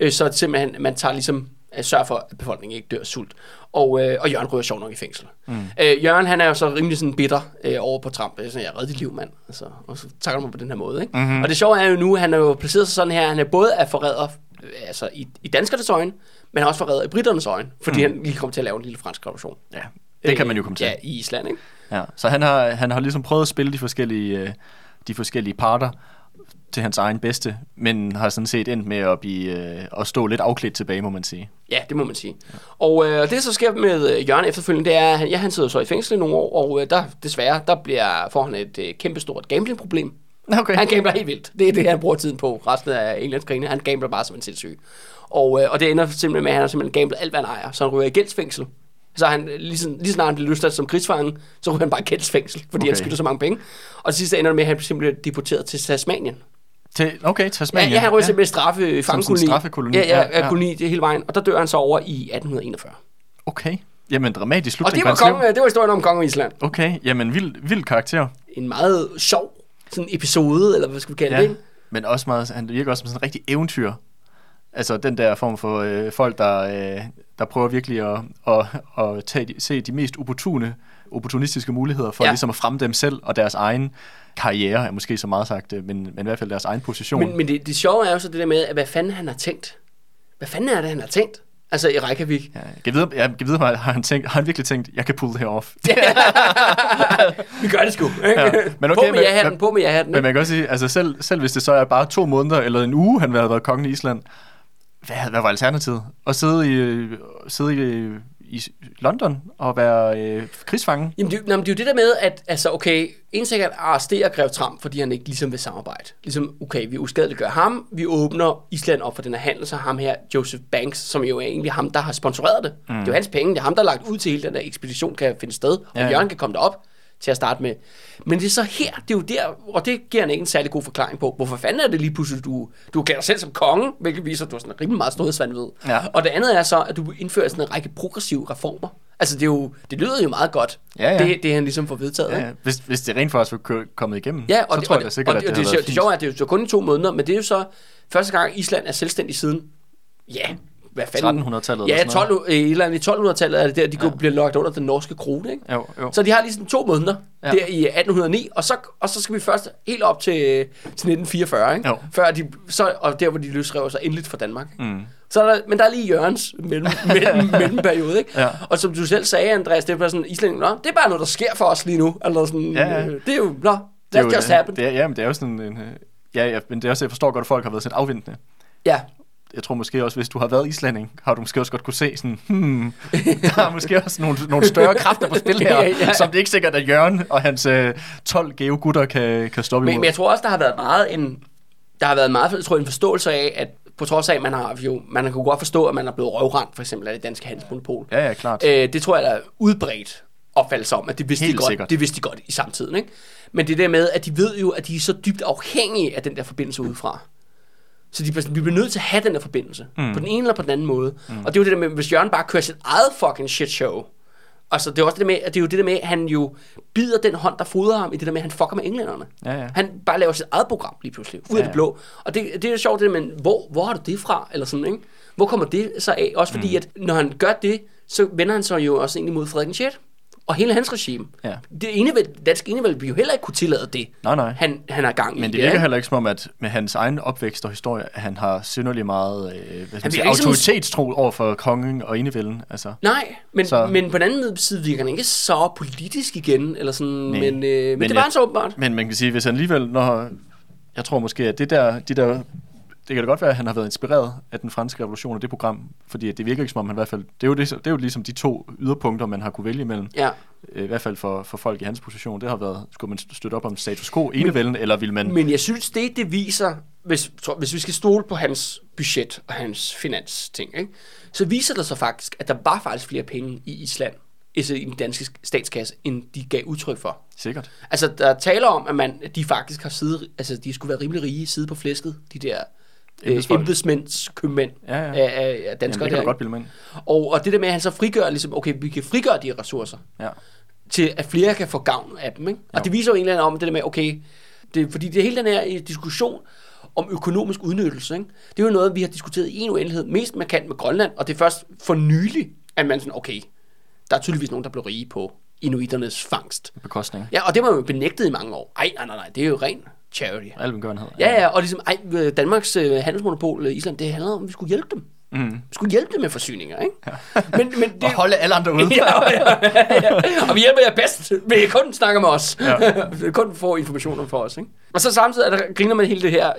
øh, så simpelthen man tager ligesom at sørge for, at befolkningen ikke dør af sult. Og, øh, og Jørgen ryger sjov nok i fængsel. Mm. Øh, Jørgen, han er jo så rimelig sådan bitter øh, over på Trump. Sådan, jeg redder dit liv, mand. Altså, og så takker mig på den her måde. Ikke? Mm-hmm. Og det sjove er jo nu, han er jo placeret sig sådan her, han er både er forræder øh, altså i, i danskernes øjne, men også forræder i britternes øjne, fordi mm. han lige kommer til at lave en lille fransk revolution. Ja, det kan man jo komme til. Ja, i Island, ikke? Ja, så han har, han har ligesom prøvet at spille de forskellige, øh, de forskellige parter til hans egen bedste, men har sådan set endt med at, blive, øh, at stå lidt afklædt tilbage, må man sige. Ja, det må man sige. Og øh, det, der så sker med øh, Jørgen efterfølgende, det er, at han, ja, han sidder så i fængsel i nogle år, og øh, der desværre, der bliver, får han et øh, kæmpestort gamblingproblem. Okay. Han gambler helt vildt. Det er det, han bruger tiden på resten af Englandskrigene. Han gambler bare som en sindssyg. Og, øh, og det ender simpelthen med, at han har simpelthen gamblet alt, hvad han ejer. Så han ryger i gældsfængsel. Så han, lige, sådan, lige snart han bliver løsladt som krigsfange, så ryger han bare i gældsfængsel, fordi okay. han skylder så mange penge. Og til sidst ender det med, at han simpelthen bliver deporteret til Tasmanien. Til, okay, Ja, Tasmanien. ja, han ryger simpelthen straffe sådan en fangekoloni. straffekoloni. Ja, ja, Ja, ja, ja. koloni det hele vejen. Og der dør han så over i 1841. Okay. Jamen, dramatisk Og slutning det på var, konge, det var historien om kongen af Island. Okay, jamen, vild, vild karakter. En meget sjov sådan episode, eller hvad skal vi kalde ja. det, ikke? men også meget, han virker også som sådan en rigtig eventyr. Altså den der form for øh, folk, der, øh, der prøver virkelig at, at, at tage se de mest opportune, opportunistiske muligheder for Ja. ja. ligesom at fremme dem selv og deres egen karriere, er måske så meget sagt, øh, men, men i hvert fald deres egen position. Men, men det, det sjove er jo så det der med, at hvad fanden han har tænkt. Hvad fanden er det, han har tænkt? Altså i Reykjavik. Ja, jeg ved, jeg, jeg ved, har han, tænkt, har han virkelig tænkt, jeg kan pull det her off? Vi gør det sgu. Ja, men okay, på med men- ja-hatten, men- på med ja-hatten. Men ikke? man kan også sige, altså selv, selv hvis det så er bare to måneder eller en uge, han havde været kongen i Island, hvad, hvad var alternativet? At sidde i, sidde i, i London og være øh, krigsfange? Jamen, det, nå, men det er jo det der med, at altså, okay, en ting er at arrestere Grev Trump, fordi han ikke ligesom vil samarbejde. Ligesom, okay, vi uskadeliggør ham, vi åbner Island op for den her handel, så ham her, Joseph Banks, som jo er egentlig ham, der har sponsoreret det. Mm. Det er jo hans penge, det er ham, der har lagt ud til hele den der ekspedition, kan finde sted, og ja. Jørgen kan komme derop til at starte med. Men det er så her, det er jo der, og det giver han ikke en særlig god forklaring på. Hvorfor fanden er det lige pludselig, du, du kalder dig selv som konge, hvilket viser, at du har sådan en rimelig meget storhedsvand ved. Ja. Og det andet er så, at du indfører sådan en række progressive reformer. Altså, det, er jo, det lyder jo meget godt, Ja, ja. Det, det han ligesom får vedtaget. Ja, ja. Hvis, hvis det rent faktisk var kommet igennem, Ja, og så det, tror og jeg da det, sikkert, og at det, det, det, havde det, det sjove er, at det er jo kun i to måneder, men det er jo så første gang, Island er selvstændig siden, ja, hvad fanden? 1300-tallet Ja, eller sådan 12, øh, et eller andet, i 1200-tallet er det der, de ja. bliver lagt under den norske krone, ikke? Jo, jo. Så de har lige sådan to måneder ja. Der i 1809, og så, og så skal vi først helt op til, til 1944, ikke? Jo. Før de, så, og der, hvor de løsrever sig endeligt fra Danmark. Ikke? Mm. Så er der, men der er lige Jørgens mellem, mellem, mellemperiode, ikke? Ja. Og som du selv sagde, Andreas, det er bare sådan, Island, det er bare noget, der sker for os lige nu. Eller sådan, Ja, ja. øh, det er jo, nå, Det er just happen. det er, ja, men det er jo sådan en... øh, Ja, ja, men det er også, jeg forstår godt, at folk har været sådan afventende. Ja, Jeg tror måske også, hvis du har været islanding, har du måske også godt kunne se sådan, hmm, der er måske også nogle, nogle større kræfter på spil her, Ja, ja, ja. som det ikke sikkert, at Jørgen og hans øh, 12 gave gutter kan, kan stoppe men, imod. men jeg tror også, der har været meget en, der har været meget, jeg tror, en forståelse af, at på trods af, at man har jo, man kan godt forstå, at man er blevet røvrendt, for eksempel af det danske handelsmonopol. Ja, ja, klart. Øh, det tror jeg, der er udbredt opfattelse om, at det vidste, de Helt godt, sikkert. det vidste de godt i samtiden. Ikke? Men det der med, at de ved jo, at de er så dybt afhængige af den der forbindelse udefra. Så de, vi bliver nødt til at have den der forbindelse. Mm. På den ene eller på den anden måde. Mm. Og det er jo det der med, hvis Jørgen bare kører sit eget fucking shit show. Altså, det er også det der med, at det er jo det der med, at han jo bider den hånd, der fodrer ham, i det der med, at han fucker med englænderne. Ja, ja. Han bare laver sit eget program lige pludselig, ud af Ja, det ja. blå. Og det, det er jo sjovt, det der, men hvor, hvor har du det fra? Eller sådan, ikke? Hvor kommer det så af? Også fordi, mm. at når han gør det, så vender han sig jo også egentlig mod Frederik 6. Og hele hans regime. Ja. Det enevælde, danske enevælde vil jo heller ikke kunne tillade det, Nej, nej. han, han har gang i. Men det virker ikke? heller ikke som om, at med hans egen opvækst og historie, at han har synderligt meget øh, hvad skal man virker sige, ikke som en- autoritetstro over for kongen og enevælden. Altså. Nej, men, Så- men på den anden side virker han ikke så politisk igen, eller sådan, Nej. men, øh, men, Men det var han så åbenbart. Men man kan sige, hvis han alligevel, når... Jeg tror måske, at det der, de der det kan da godt være, at han har været inspireret af den franske revolution og det program, fordi det virker ikke som om, han i hvert fald... Det er jo, det, det er jo ligesom de to yderpunkter, man har kunne vælge imellem. Ja. Øh, I hvert fald for, for folk i hans position. Det har været, skulle man støtte op om status quo, enevælden, eller vil man... Men jeg synes, det det viser, hvis, tror- hvis vi skal stole på hans budget og hans finansting, ikke? så viser det sig faktisk, at der var faktisk flere penge i Island, altså i den danske statskasse, end de gav udtryk for. Sikkert. Altså, der taler om, at man, de faktisk har siddet, altså de skulle være rimelig rige, sidde på flæsket, de der Embedsfolk. embedsmænds købmænd Ja, ja. af, af, af Jamen, danskere. det kan godt bilde mig og, og det der med, at han så frigør, ligesom, okay, vi kan frigøre de ressourcer, Ja. til at flere kan få gavn af dem. Ikke? Og Jo. det viser jo egentlig om det der med, okay, det, fordi det hele den her øh, diskussion om økonomisk udnyttelse, ikke? det er jo noget, vi har diskuteret i en uendelighed, mest markant med Grønland, og det er først for nylig, at man sådan, okay, der er tydeligvis nogen, der blev rige på inuiternes fangst. Bekostning. Ja, og det var jo benægtet i mange år. Ej, nej, nej, nej, det er jo ren charity. Alvengørenhed. Ja, ja, og ligesom, ej, øh, Danmarks øh, handelsmonopol i Island, det handler om, at vi skulle hjælpe dem. Mm. Vi skulle hjælpe dem med forsyninger, ikke? Ja. Men, men det, Og holde alle andre ude. ja, ja, ja, og vi hjælper jer bedst, ved I kun snakker med os. Ja. Ja. kun få informationer for os. Ikke? Og så samtidig er der, griner man hele det her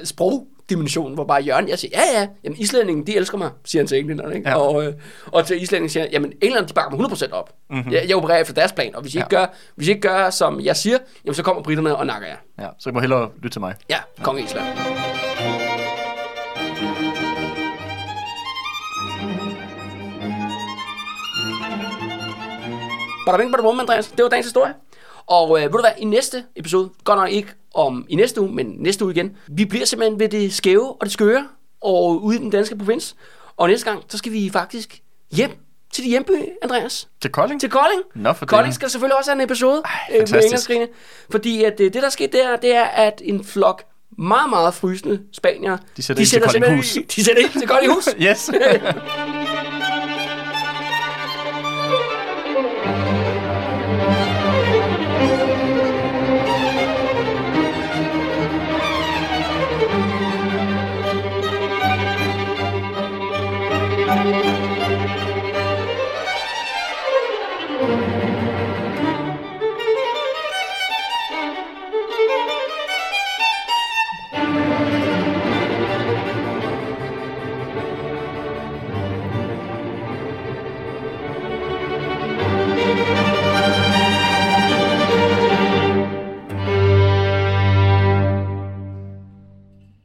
sprogdimension, hvor bare Jørgen, jeg siger, ja ja, jamen islændingen, de elsker mig, siger han til englænderne. Ikke? Ja. Og, øh, og til islændingen siger han, jamen englænderne, de bakker mig 100% op. Mm-hmm. Jeg, jeg opererer efter deres plan, og hvis I, ikke gør, hvis I ikke gør, som jeg siger, jamen så kommer britterne og nakker jer. Ja, så kan man hellere lytte til mig. Ja, konge Island. Bada bing, bada bum, Andreas. Det var dagens historie. Og øh, ved du hvad, i næste episode, godt nok ikke om i næste uge, men næste uge igen, vi bliver simpelthen ved det skæve og det skøre, og ude i den danske provins. Og næste gang, så skal vi faktisk hjem til de hjemby, Andreas. Til Kolding? Til Kolding. Nå, for Kolding delen. skal selvfølgelig også have en episode Ej, øh, med engelskgrine. Fordi at, øh, det, der skete der, det er, at en flok meget, meget frysende spanier, De sætter ild til simpelthen Koldinghus. i- De sætter ind til Koldinghus. Yes.